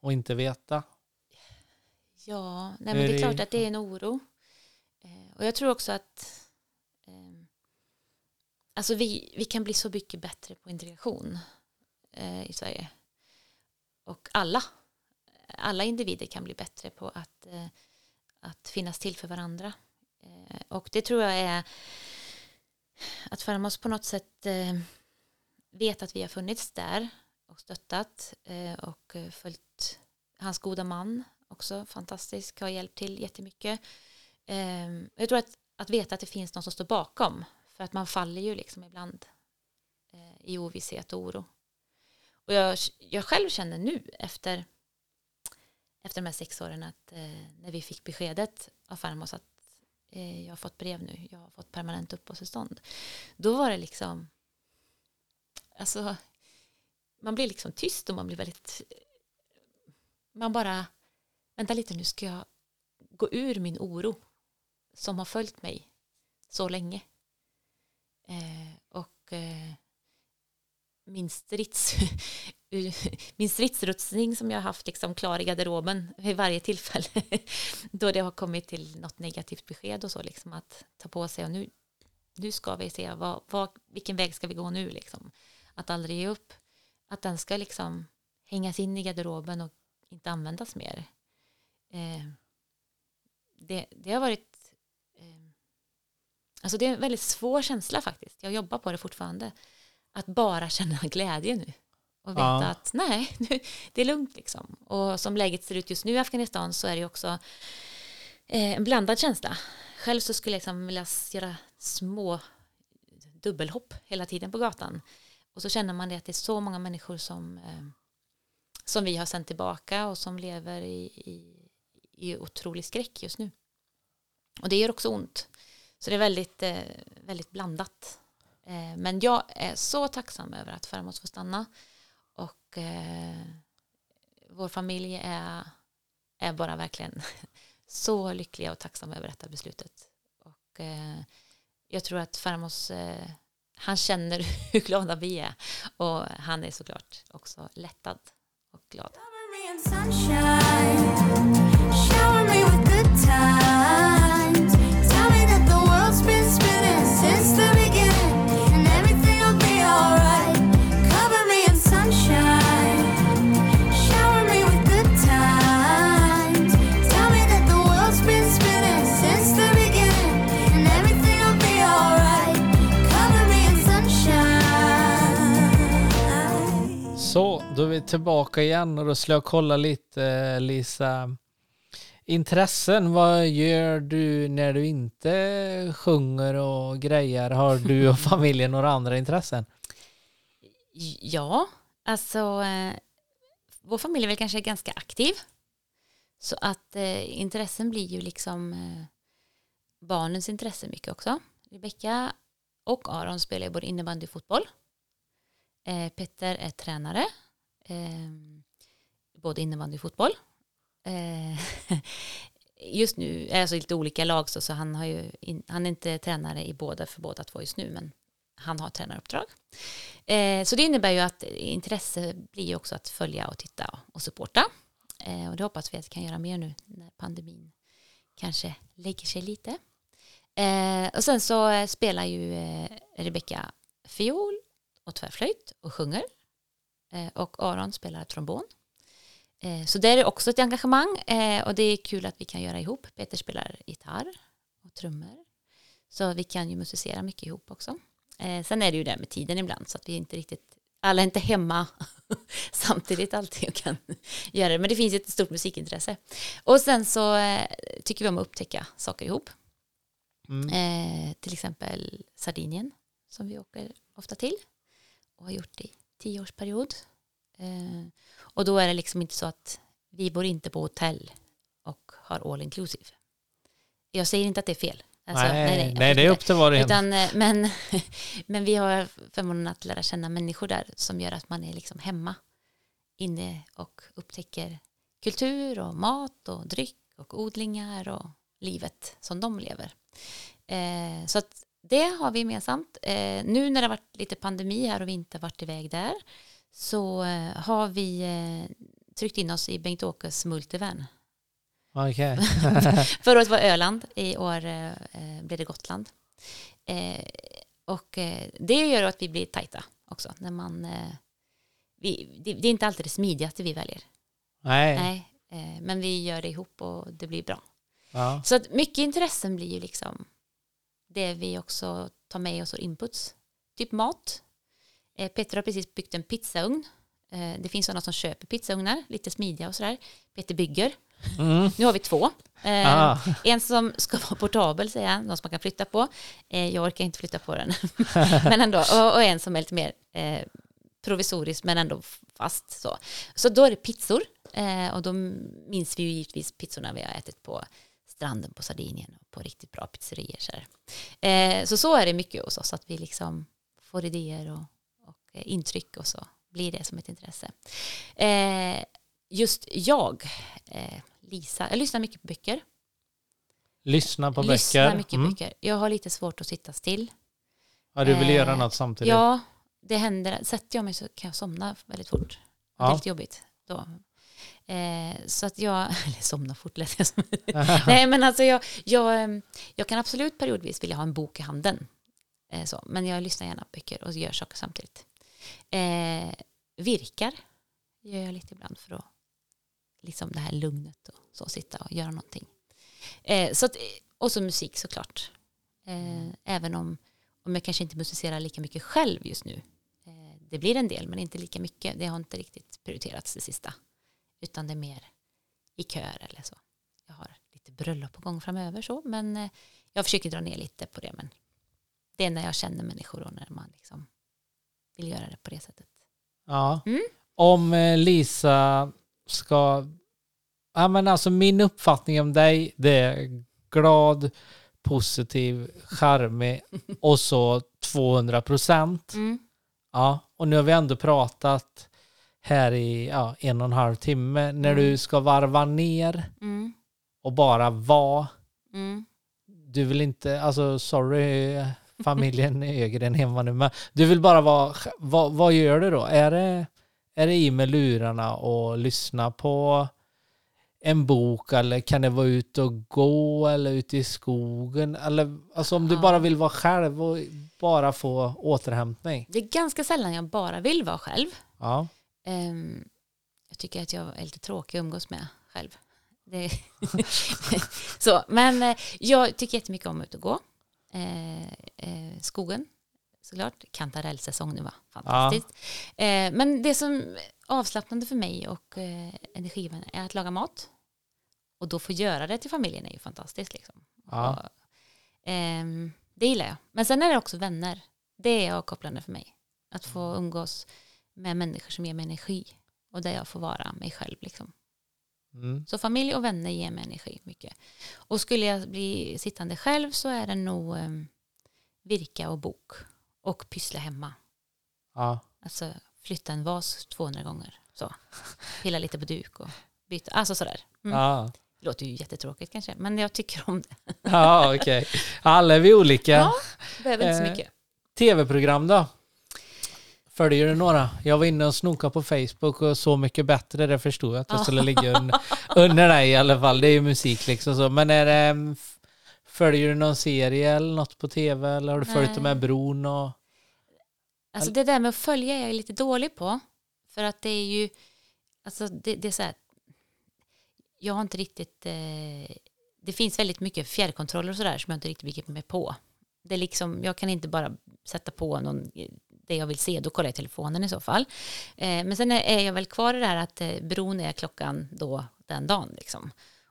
Och inte veta. Ja, nej, men det är klart att det är en oro. Eh, och jag tror också att alltså vi, vi kan bli så mycket bättre på integration eh, i Sverige. Och alla, alla individer kan bli bättre på att, eh, att finnas till för varandra. Eh, och det tror jag är att Farmos på något sätt eh, vet att vi har funnits där och stöttat eh, och eh, följt hans goda man också fantastisk, har hjälpt till jättemycket. Eh, jag tror att, att veta att det finns någon som står bakom, för att man faller ju liksom ibland eh, i ovisshet och oro. Och jag, jag själv känner nu efter, efter de här sex åren att eh, när vi fick beskedet av Farmos att eh, jag har fått brev nu, jag har fått permanent uppehållstillstånd, då var det liksom, alltså, man blir liksom tyst och man blir väldigt, man bara, vänta lite nu ska jag gå ur min oro som har följt mig så länge. Eh, och eh, min strids [LAUGHS] min stridsrutsning som jag har haft liksom klar i garderoben vid varje tillfälle [LAUGHS] då det har kommit till något negativt besked och så liksom att ta på sig och nu, nu ska vi se vad, vad, vilken väg ska vi gå nu liksom. Att aldrig ge upp att den ska liksom hängas in i garderoben och inte användas mer. Eh, det, det har varit alltså det är en väldigt svår känsla faktiskt jag jobbar på det fortfarande att bara känna [LAUGHS] glädje nu och veta Ja. att nej, [LAUGHS] nu, det är lugnt liksom. Och som läget ser ut just nu i Afghanistan så är det också eh, en blandad känsla. Själv så skulle jag liksom vilja göra små dubbelhopp hela tiden på gatan. Och så känner man det att det är så många människor som, eh, som vi har sänt tillbaka och som lever i, i, i otrolig skräck just nu. Och det gör också ont. Så det är väldigt, eh, väldigt blandat. Eh, men jag är så tacksam över att Farmos får stanna. Och eh, vår familj är, är bara verkligen [LAUGHS] så lyckliga och tacksamma över detta beslutet. Och eh, jag tror att Farmos, eh, han känner [LAUGHS] hur glada vi är. Och han är såklart också lättad och glad. Tillbaka igen och då skulle jag kolla lite, eh, Lisa. Intressen, vad gör du när du inte sjunger och grejer? Har du och [LAUGHS] familjen några andra intressen? Ja, alltså eh, vår familj är väl kanske ganska aktiv. Så att eh, intressen blir ju liksom eh, barnens intresse mycket också. Rebecka och Aron spelar ju både innebandy och fotboll. Eh, Petter är tränare, Ehm, både innebandy och fotboll. Eh, [LAUGHS] just nu alltså lite olika lag så, så han, har ju in, han är inte tränare i båda för båda två just nu men han har tränaruppdrag. Eh, så det innebär ju att intresse blir ju också att följa och titta och supporta. Eh, och det hoppas vi att vi kan göra mer nu när pandemin kanske lägger sig lite. Eh, och sen så spelar ju eh, Rebecka fiol och tvärflöjt och sjunger. Eh, och Aron spelar trombon. Eh, så det är också ett engagemang eh, och det är kul att vi kan göra ihop. Peter spelar gitarr och trummor. Så vi kan ju musicera mycket ihop också. Sen är det ju det med tiden ibland så att vi inte riktigt, alla är inte hemma [LAUGHS] samtidigt alltid och kan [LAUGHS] göra det. Men det finns ett stort musikintresse. Och sen så tycker vi om att upptäcka saker ihop. Mm. Till exempel Sardinien som vi åker ofta till och har gjort i tioårsperiod. Eh, och då är det liksom inte så att vi bor inte på hotell och har all inclusive. Jag säger inte att det är fel. Alltså, nej, nej, absolut det är upp till var och en. Eh, men, [LAUGHS] men vi har förmånen att lära känna människor där som gör att man är liksom hemma inne och upptäcker kultur och mat och dryck och odlingar och livet som de lever. Eh, så att det har vi gemensamt. Eh, nu när det har varit lite pandemi här och vi inte varit iväg där så eh, har vi eh, tryckt in oss i Bengt-Åkes multivan. Okej. [LAUGHS] Förra året var Öland, i år eh, eh, blev det Gotland. Eh, och eh, det gör att vi blir tajta också. När man, vi, det, det är inte alltid det smidigaste vi väljer. Nej. Nej, men vi gör det ihop och det blir bra. Ja. Så att mycket intressen blir ju liksom det vi också tar med oss och inputs. Typ mat. Eh, Peter har precis byggt en pizzaugn. Eh, det finns sådana som köper pizzaugnar, lite smidiga och sådär. Peter bygger. Mm. Nu har vi två. Eh, Ah. En som ska vara portabel säger han, någon som man kan flytta på. Jag orkar inte flytta på den. [LAUGHS] men ändå, och, en som är lite mer provisorisk men ändå fast. Så, så då är det pizzor. Och då minns vi ju givetvis pizzorna vi har ätit på stranden på Sardinien och på riktigt bra pizzerier. Så. Eh, så så är det mycket hos oss, att vi liksom får idéer och, och eh, intryck och så blir det som ett intresse. Eh, just jag, eh, Lisa, jag lyssnar mycket på böcker. Lyssna på lyssnar böcker. mycket Mm. böcker. Jag har lite svårt att sitta still. Ja, du vill göra något samtidigt. Ja, det händer. Sätter jag mig så kan jag somna väldigt fort. Det är Ja. lite jobbigt då. Eh, så att jag, [LAUGHS] eller somna fort lät jag som. [LAUGHS] Nej men alltså jag, jag, eh, jag kan absolut periodvis vilja ha en bok i handen. Eh, så, men jag lyssnar gärna på böcker och gör saker samtidigt. Eh, virkar gör jag lite ibland för att liksom det här lugnet och så sitta och göra någonting. Eh, så att, och så musik såklart. Eh, även om, om jag kanske inte musicerar lika mycket själv just nu. Eh, det blir en del men inte lika mycket. Det har inte riktigt prioriterats det sista. Utan det är mer i kör eller så. Jag har lite bröllop på gång framöver så men eh, jag försöker dra ner lite på det men det är när jag känner människor och när man liksom vill göra det på det sättet. Ja. Mm. Om eh, Lisa ska... Ja, men alltså min uppfattning om dig, det är glad, positiv, charmig [LAUGHS] och så 200 procent. Mm. Ja, och nu har vi ändå pratat här i ja, en och en halv timme. När Mm. du ska varva ner Mm. och bara vara. Mm. Du vill inte, alltså sorry [LAUGHS] familjen Ögren hemma nu, men du vill bara vara, vad, vad gör du då? Är det, är det i med lurarna och lyssna på en bok eller kan det vara ut och gå eller ute i skogen? Eller, alltså om du bara vill vara själv och bara få återhämtning. Det är ganska sällan jag bara vill vara själv. Ja. Ehm, jag tycker att jag är lite tråkig att umgås med själv. [LAUGHS] Så, men eh, jag tycker jättemycket om att ut och gå. Eh, eh, skogen, såklart. Kantarellsäsong nu va? Fantastiskt. Eh, men det som avslappnande för mig och eh, energigivande är att laga mat. Och då få göra det till familjen är ju fantastiskt. Liksom. Ja. Och, ehm, det gillar jag. Men sen är det också vänner. Det är avkopplande för mig. Att få umgås med människor som ger mig energi. Och där jag får vara mig själv. Liksom. Mm. Så familj och vänner ger mig energi mycket. Och skulle jag bli sittande själv så är det nog um, virka och bok. Och pyssla hemma. Ja. Alltså flytta en vas 200 gånger. Så. [LAUGHS] Pilla lite på duk och byta. Alltså sådär. Mm. Ja. Det låter ju jättetråkigt kanske. Men jag tycker om det. Ja, okej. Alla är vi olika. Ja. Behöver inte så Eh, mycket. Tv-program då? Följer du några? Jag var inne och snokade på Facebook och Så mycket bättre. Det förstod jag att det skulle ligga under, under dig i alla fall. Det är ju musik liksom så. Men är det, mm, följer du någon serie eller något på tv? Eller har du följt Nej. de här bron? Och... Alltså det där med att följa är jag lite dålig på. För att det är ju, alltså det, det är så här, jag har inte riktigt, eh, det finns väldigt mycket fjärrkontroller och sådär som jag inte riktigt begriper mig på. Det är liksom, jag kan inte bara sätta på någon, det jag vill se, då kollar jag telefonen i så fall. Eh, men sen är, jag väl kvar i det här att eh, bron är klockan då, den dagen liksom.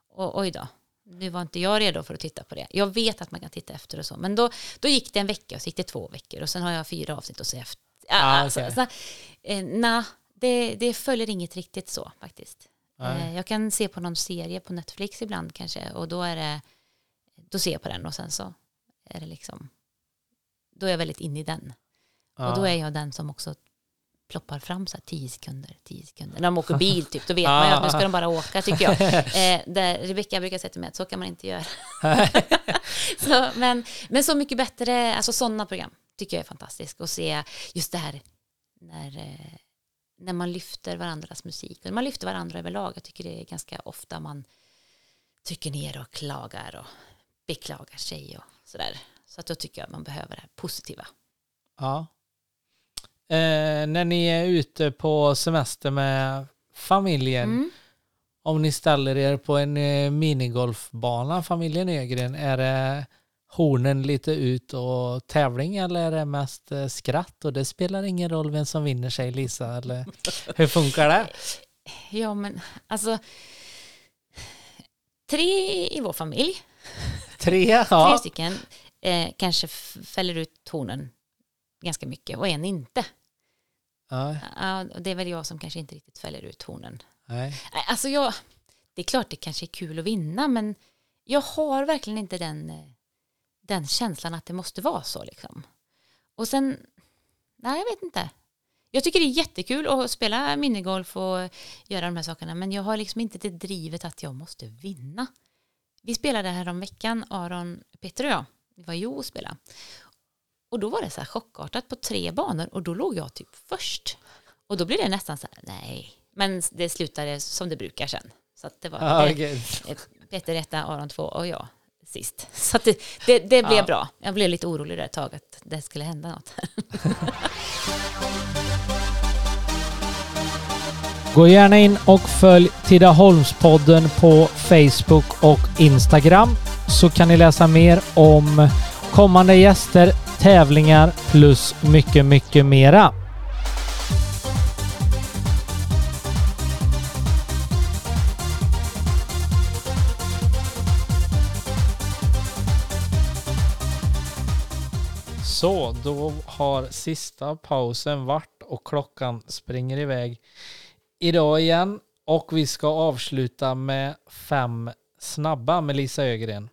Och oj då, nu var inte jag redo för att titta på det. Jag vet att man kan titta efter och så, men då, då gick det en vecka och så gick det två veckor och sen har jag fyra avsnitt att se efter. Ah, alltså, okej. så, eh, nah, det, det följer inget riktigt så faktiskt. Eh, jag kan se på någon serie på Netflix ibland kanske och då är det, då ser jag på den och sen så är det liksom, då är jag väldigt inne i den. Ja. Och då är jag den som också ploppar fram så här 10 sekunder, 10 sekunder. När de åker bil typ, då vet man ju att nu ska de bara åka tycker jag. [LAUGHS] Eh, där Rebecka brukar säga till mig att så kan man inte göra. [LAUGHS] så, men, men så mycket bättre, alltså sådana program tycker jag är fantastiskt. Och se just det här när, eh, när man lyfter varandras musik. Och när man lyfter varandra överlag. Jag tycker det är ganska ofta man trycker ner och klagar och beklagar sig och sådär. Så att då tycker jag att man behöver det här positiva. Ja. Eh, när ni är ute på semester med familjen, Mm. om ni ställer er på en eh, minigolfbana, familjen Ögren, är det hornen lite ut och tävling eller är det mest eh, skratt och det spelar ingen roll vem som vinner sig Lisa eller [LAUGHS] hur funkar det? Ja, men alltså. Tre i vår familj, Tre? tre Ja. stycken, eh, kanske fäller ut tornen ganska mycket och en inte. Ja. Ja, och det är väl jag som kanske inte riktigt fäller ut tornen. Nej. Nej, Alltså jag, det är klart det kanske är kul att vinna, men jag har verkligen inte den, eh, den känslan att det måste vara så. Liksom. Och sen, nej jag vet inte. Jag tycker det är jättekul att spela minigolf och göra de här sakerna, men jag har liksom inte det drivet att jag måste vinna. Vi spelade här om veckan, Aron, Peter och jag, vi var i Jo och spelade. Och då var det så här chockartat på tre banor och då låg jag typ först. Och då blir det nästan så här, nej. Men det slutade som det brukar sen. Så att det var [LAUGHS] okej. ett, Peter etta, Aron två och jag sist. Så att det, det, det blev Ja. bra. Jag blev lite orolig där ett tag att det skulle hända något. [LAUGHS] Gå gärna in och följ Tidaholmspodden på Facebook och Instagram så kan ni läsa mer om kommande gäster, tävlingar plus mycket, mycket mera. Så, då har sista pausen varit och klockan springer iväg idag igen. Och vi ska avsluta med fem snabba med Lisa Ögren.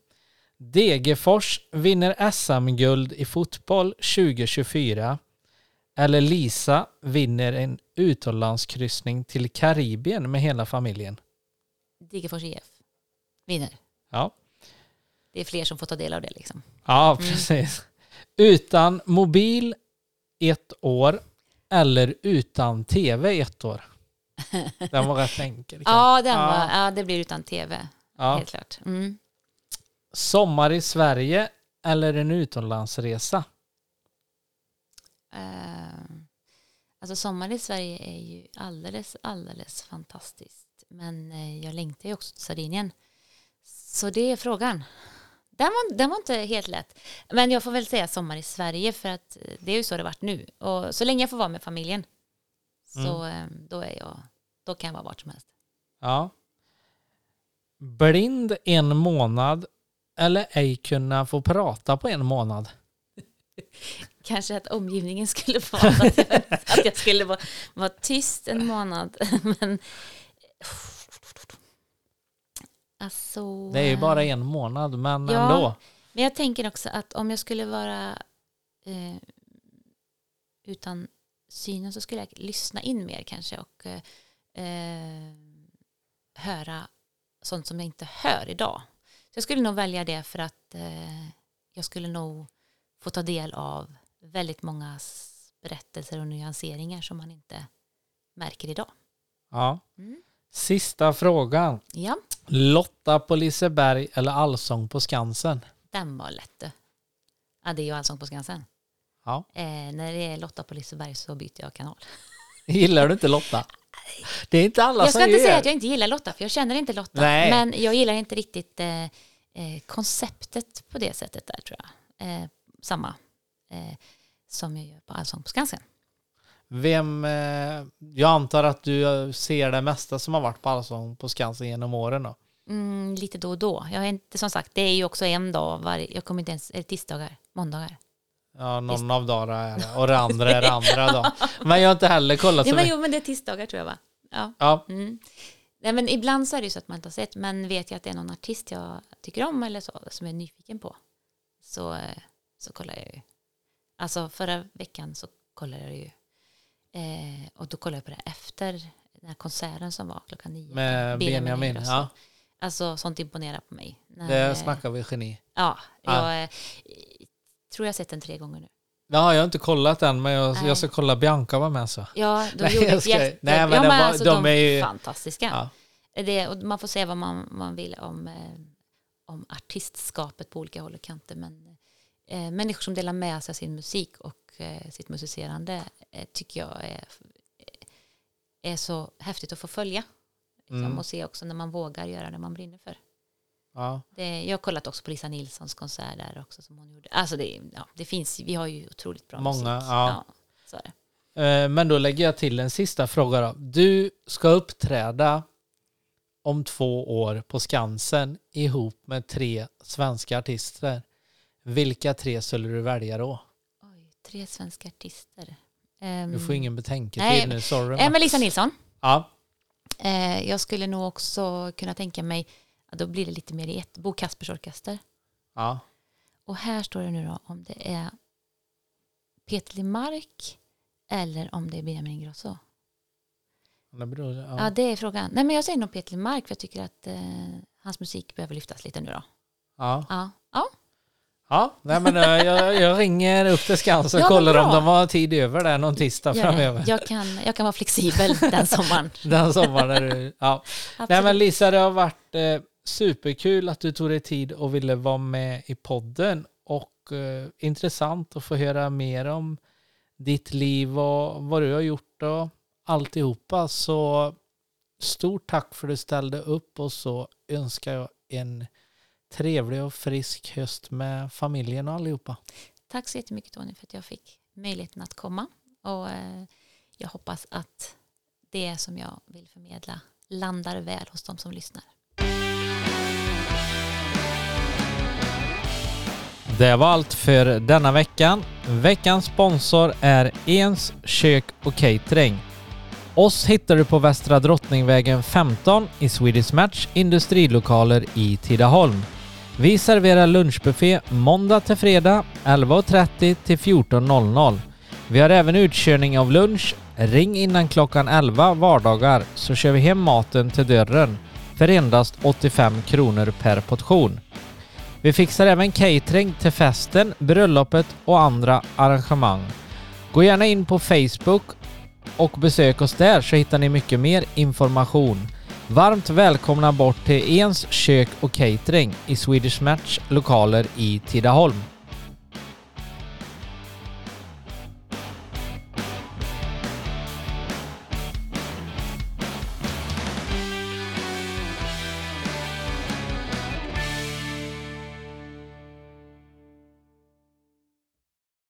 Degerfors vinner SM-guld i fotboll 2024. Eller Lisa vinner en utomlandskryssning till Karibien med hela familjen. Degerfors IF vinner. Ja, Det är fler som får ta del av det liksom. ja precis. Utan mobil ett år eller utan tv ett år. [LAUGHS] Den var rätt enkel. kanske. Ja, den. Var, ja, det blir utan tv. Ja. Helt klart. Mm. Sommar i Sverige eller en utomlandsresa? Eh, alltså sommar i Sverige är ju alldeles, alldeles fantastiskt. Men eh, jag längtar ju också till Sardinien. Så det är frågan. Den var, den var inte helt lätt. Men jag får väl säga sommar i Sverige för att eh, det är ju så det varit nu. Och så länge jag får vara med familjen Så eh, då, är jag, då kan jag vara vart som helst. Ja. Blind en månad eller ej kunna få prata på en månad? [LAUGHS] Kanske att omgivningen skulle vara att jag, att jag skulle vara, vara tyst en månad. [LAUGHS] Men alltså, Det är ju bara en månad, men Ja. ändå. Men jag tänker också att om jag skulle vara eh, utan synen så skulle jag lyssna in mer kanske och eh, eh, höra sånt som jag inte hör idag. Jag skulle nog välja det för att eh, jag skulle nog få ta del av väldigt många berättelser och nyanseringar som man inte märker idag. Ja. Mm. Sista frågan. Ja, Lotta på Liseberg eller Allsång på Skansen? den var lätt. du. Ja, det är ju Allsång på Skansen. Ja. Eh, när det är Lotta på Liseberg så byter jag kanal. Gillar du inte Lotta? [LAUGHS] Det är inte alla Jag som ska inte säga att jag inte gillar Lotta, för jag känner inte Lotta. Nej. Men jag gillar inte riktigt eh, eh, konceptet på det sättet där tror jag. Eh, samma eh, som jag gör på Allsång på Skansen. Vem, eh, jag antar att du ser det mesta som har varit på Allsång på Skansen genom åren då? Mm, lite då och då. Jag har inte, som sagt, det är ju också en dag varje, jag kommer inte ens, är det tisdagar, måndagar? Ja, någon av dagarna är det. Och det andra är det andra då. Men jag har inte heller kollat Ja, så men, mycket. jo, men det är tisdagar tror jag va? Ja. Ja, Mm. Nej, men ibland så är det ju så att man inte har sett, men vet jag att det är någon artist jag tycker om eller så, som jag är nyfiken på, så, eh, så kollar jag ju. Alltså förra veckan så kollade jag ju, eh, och då kollade jag på det efter den här konserten som var klockan nio. med Benjamin. Ingrosso. Ja, Alltså sånt imponerar på mig. När, det eh, snackar vi geni. Ja, Ja. jag eh, tror jag sett den tre gånger nu. Ja, jag har inte kollat än, men jag, jag ska kolla Bianca var med så. Ja, de gjorde ett jätte... nej, men ja, men var- alltså, de de är ju- fantastiska. Ja. Det, och man får säga vad man, man vill om, eh, om artistskapet på olika håll och kanter. Men eh, människor som delar med sig av sin musik och eh, sitt musicerande eh, tycker jag är, är så häftigt att få följa. Liksom, Mm. Och se också när man vågar göra det man brinner för. Ja. Det, jag har kollat också på Lisa Nilssons konsert där också som hon gjorde. Alltså det, ja, det finns, vi har ju otroligt bra Många, musik. ja. så är det. Eh, Men då lägger jag till en sista fråga då. Du ska uppträda om två år på Skansen ihop med tre svenska artister. Vilka tre skulle du välja då? Oj, tre svenska artister. Du får ingen betänketid nu, sorry. Eh, men Lisa Nilsson. Ja, Eh, jag skulle nog också kunna tänka mig, ja, då blir det lite mer i ett, Bo Kaspers Orkester. ja. Och här står det nu då om det är Peter Mark eller om det är Benjamin Ingrosso. Det beror, Ja. ja. det är frågan. Nej, men jag säger nog Peter Mark för jag tycker att eh, hans musik behöver lyftas lite nu då. Ja. Ja, ja. ja. Nej, men, eh, jag, jag ringer upp till Skansen och Ja, kollar om de har tid över där någon tisdag det. framöver. Jag, kan, jag kan vara flexibel den sommaren. [LAUGHS] Den sommaren. Är du, ja. Nej Absolut. men Lisa, det har varit eh, superkul att du tog dig tid och ville vara med i podden och eh, intressant att få höra mer om ditt liv och vad du har gjort och alltihopa. Så stort tack för att du ställde upp och så önskar jag en trevlig och frisk höst med familjen och allihopa. Tack så jättemycket Tony för att jag fick möjligheten att komma. Och eh, jag hoppas att det som jag vill förmedla landar väl hos de som lyssnar. Det var allt för denna veckan. Veckans sponsor är Ens kök och catering. Oss hittar du på Västra Drottningvägen 15 i Swedish Match industrilokaler i Tidaholm. Vi serverar lunchbuffé måndag till fredag 11.30 till 14.00. Vi har även utkörning av lunch. Ring innan klockan 11 vardagar så kör vi hem maten till dörren för endast 85 kronor per portion. Vi fixar även catering till festen, bröllopet och andra arrangemang. Gå gärna in på Facebook och besök oss där så hittar ni mycket mer information. Varmt välkomna bort till Ens kök och catering i Swedish Match lokaler i Tidaholm.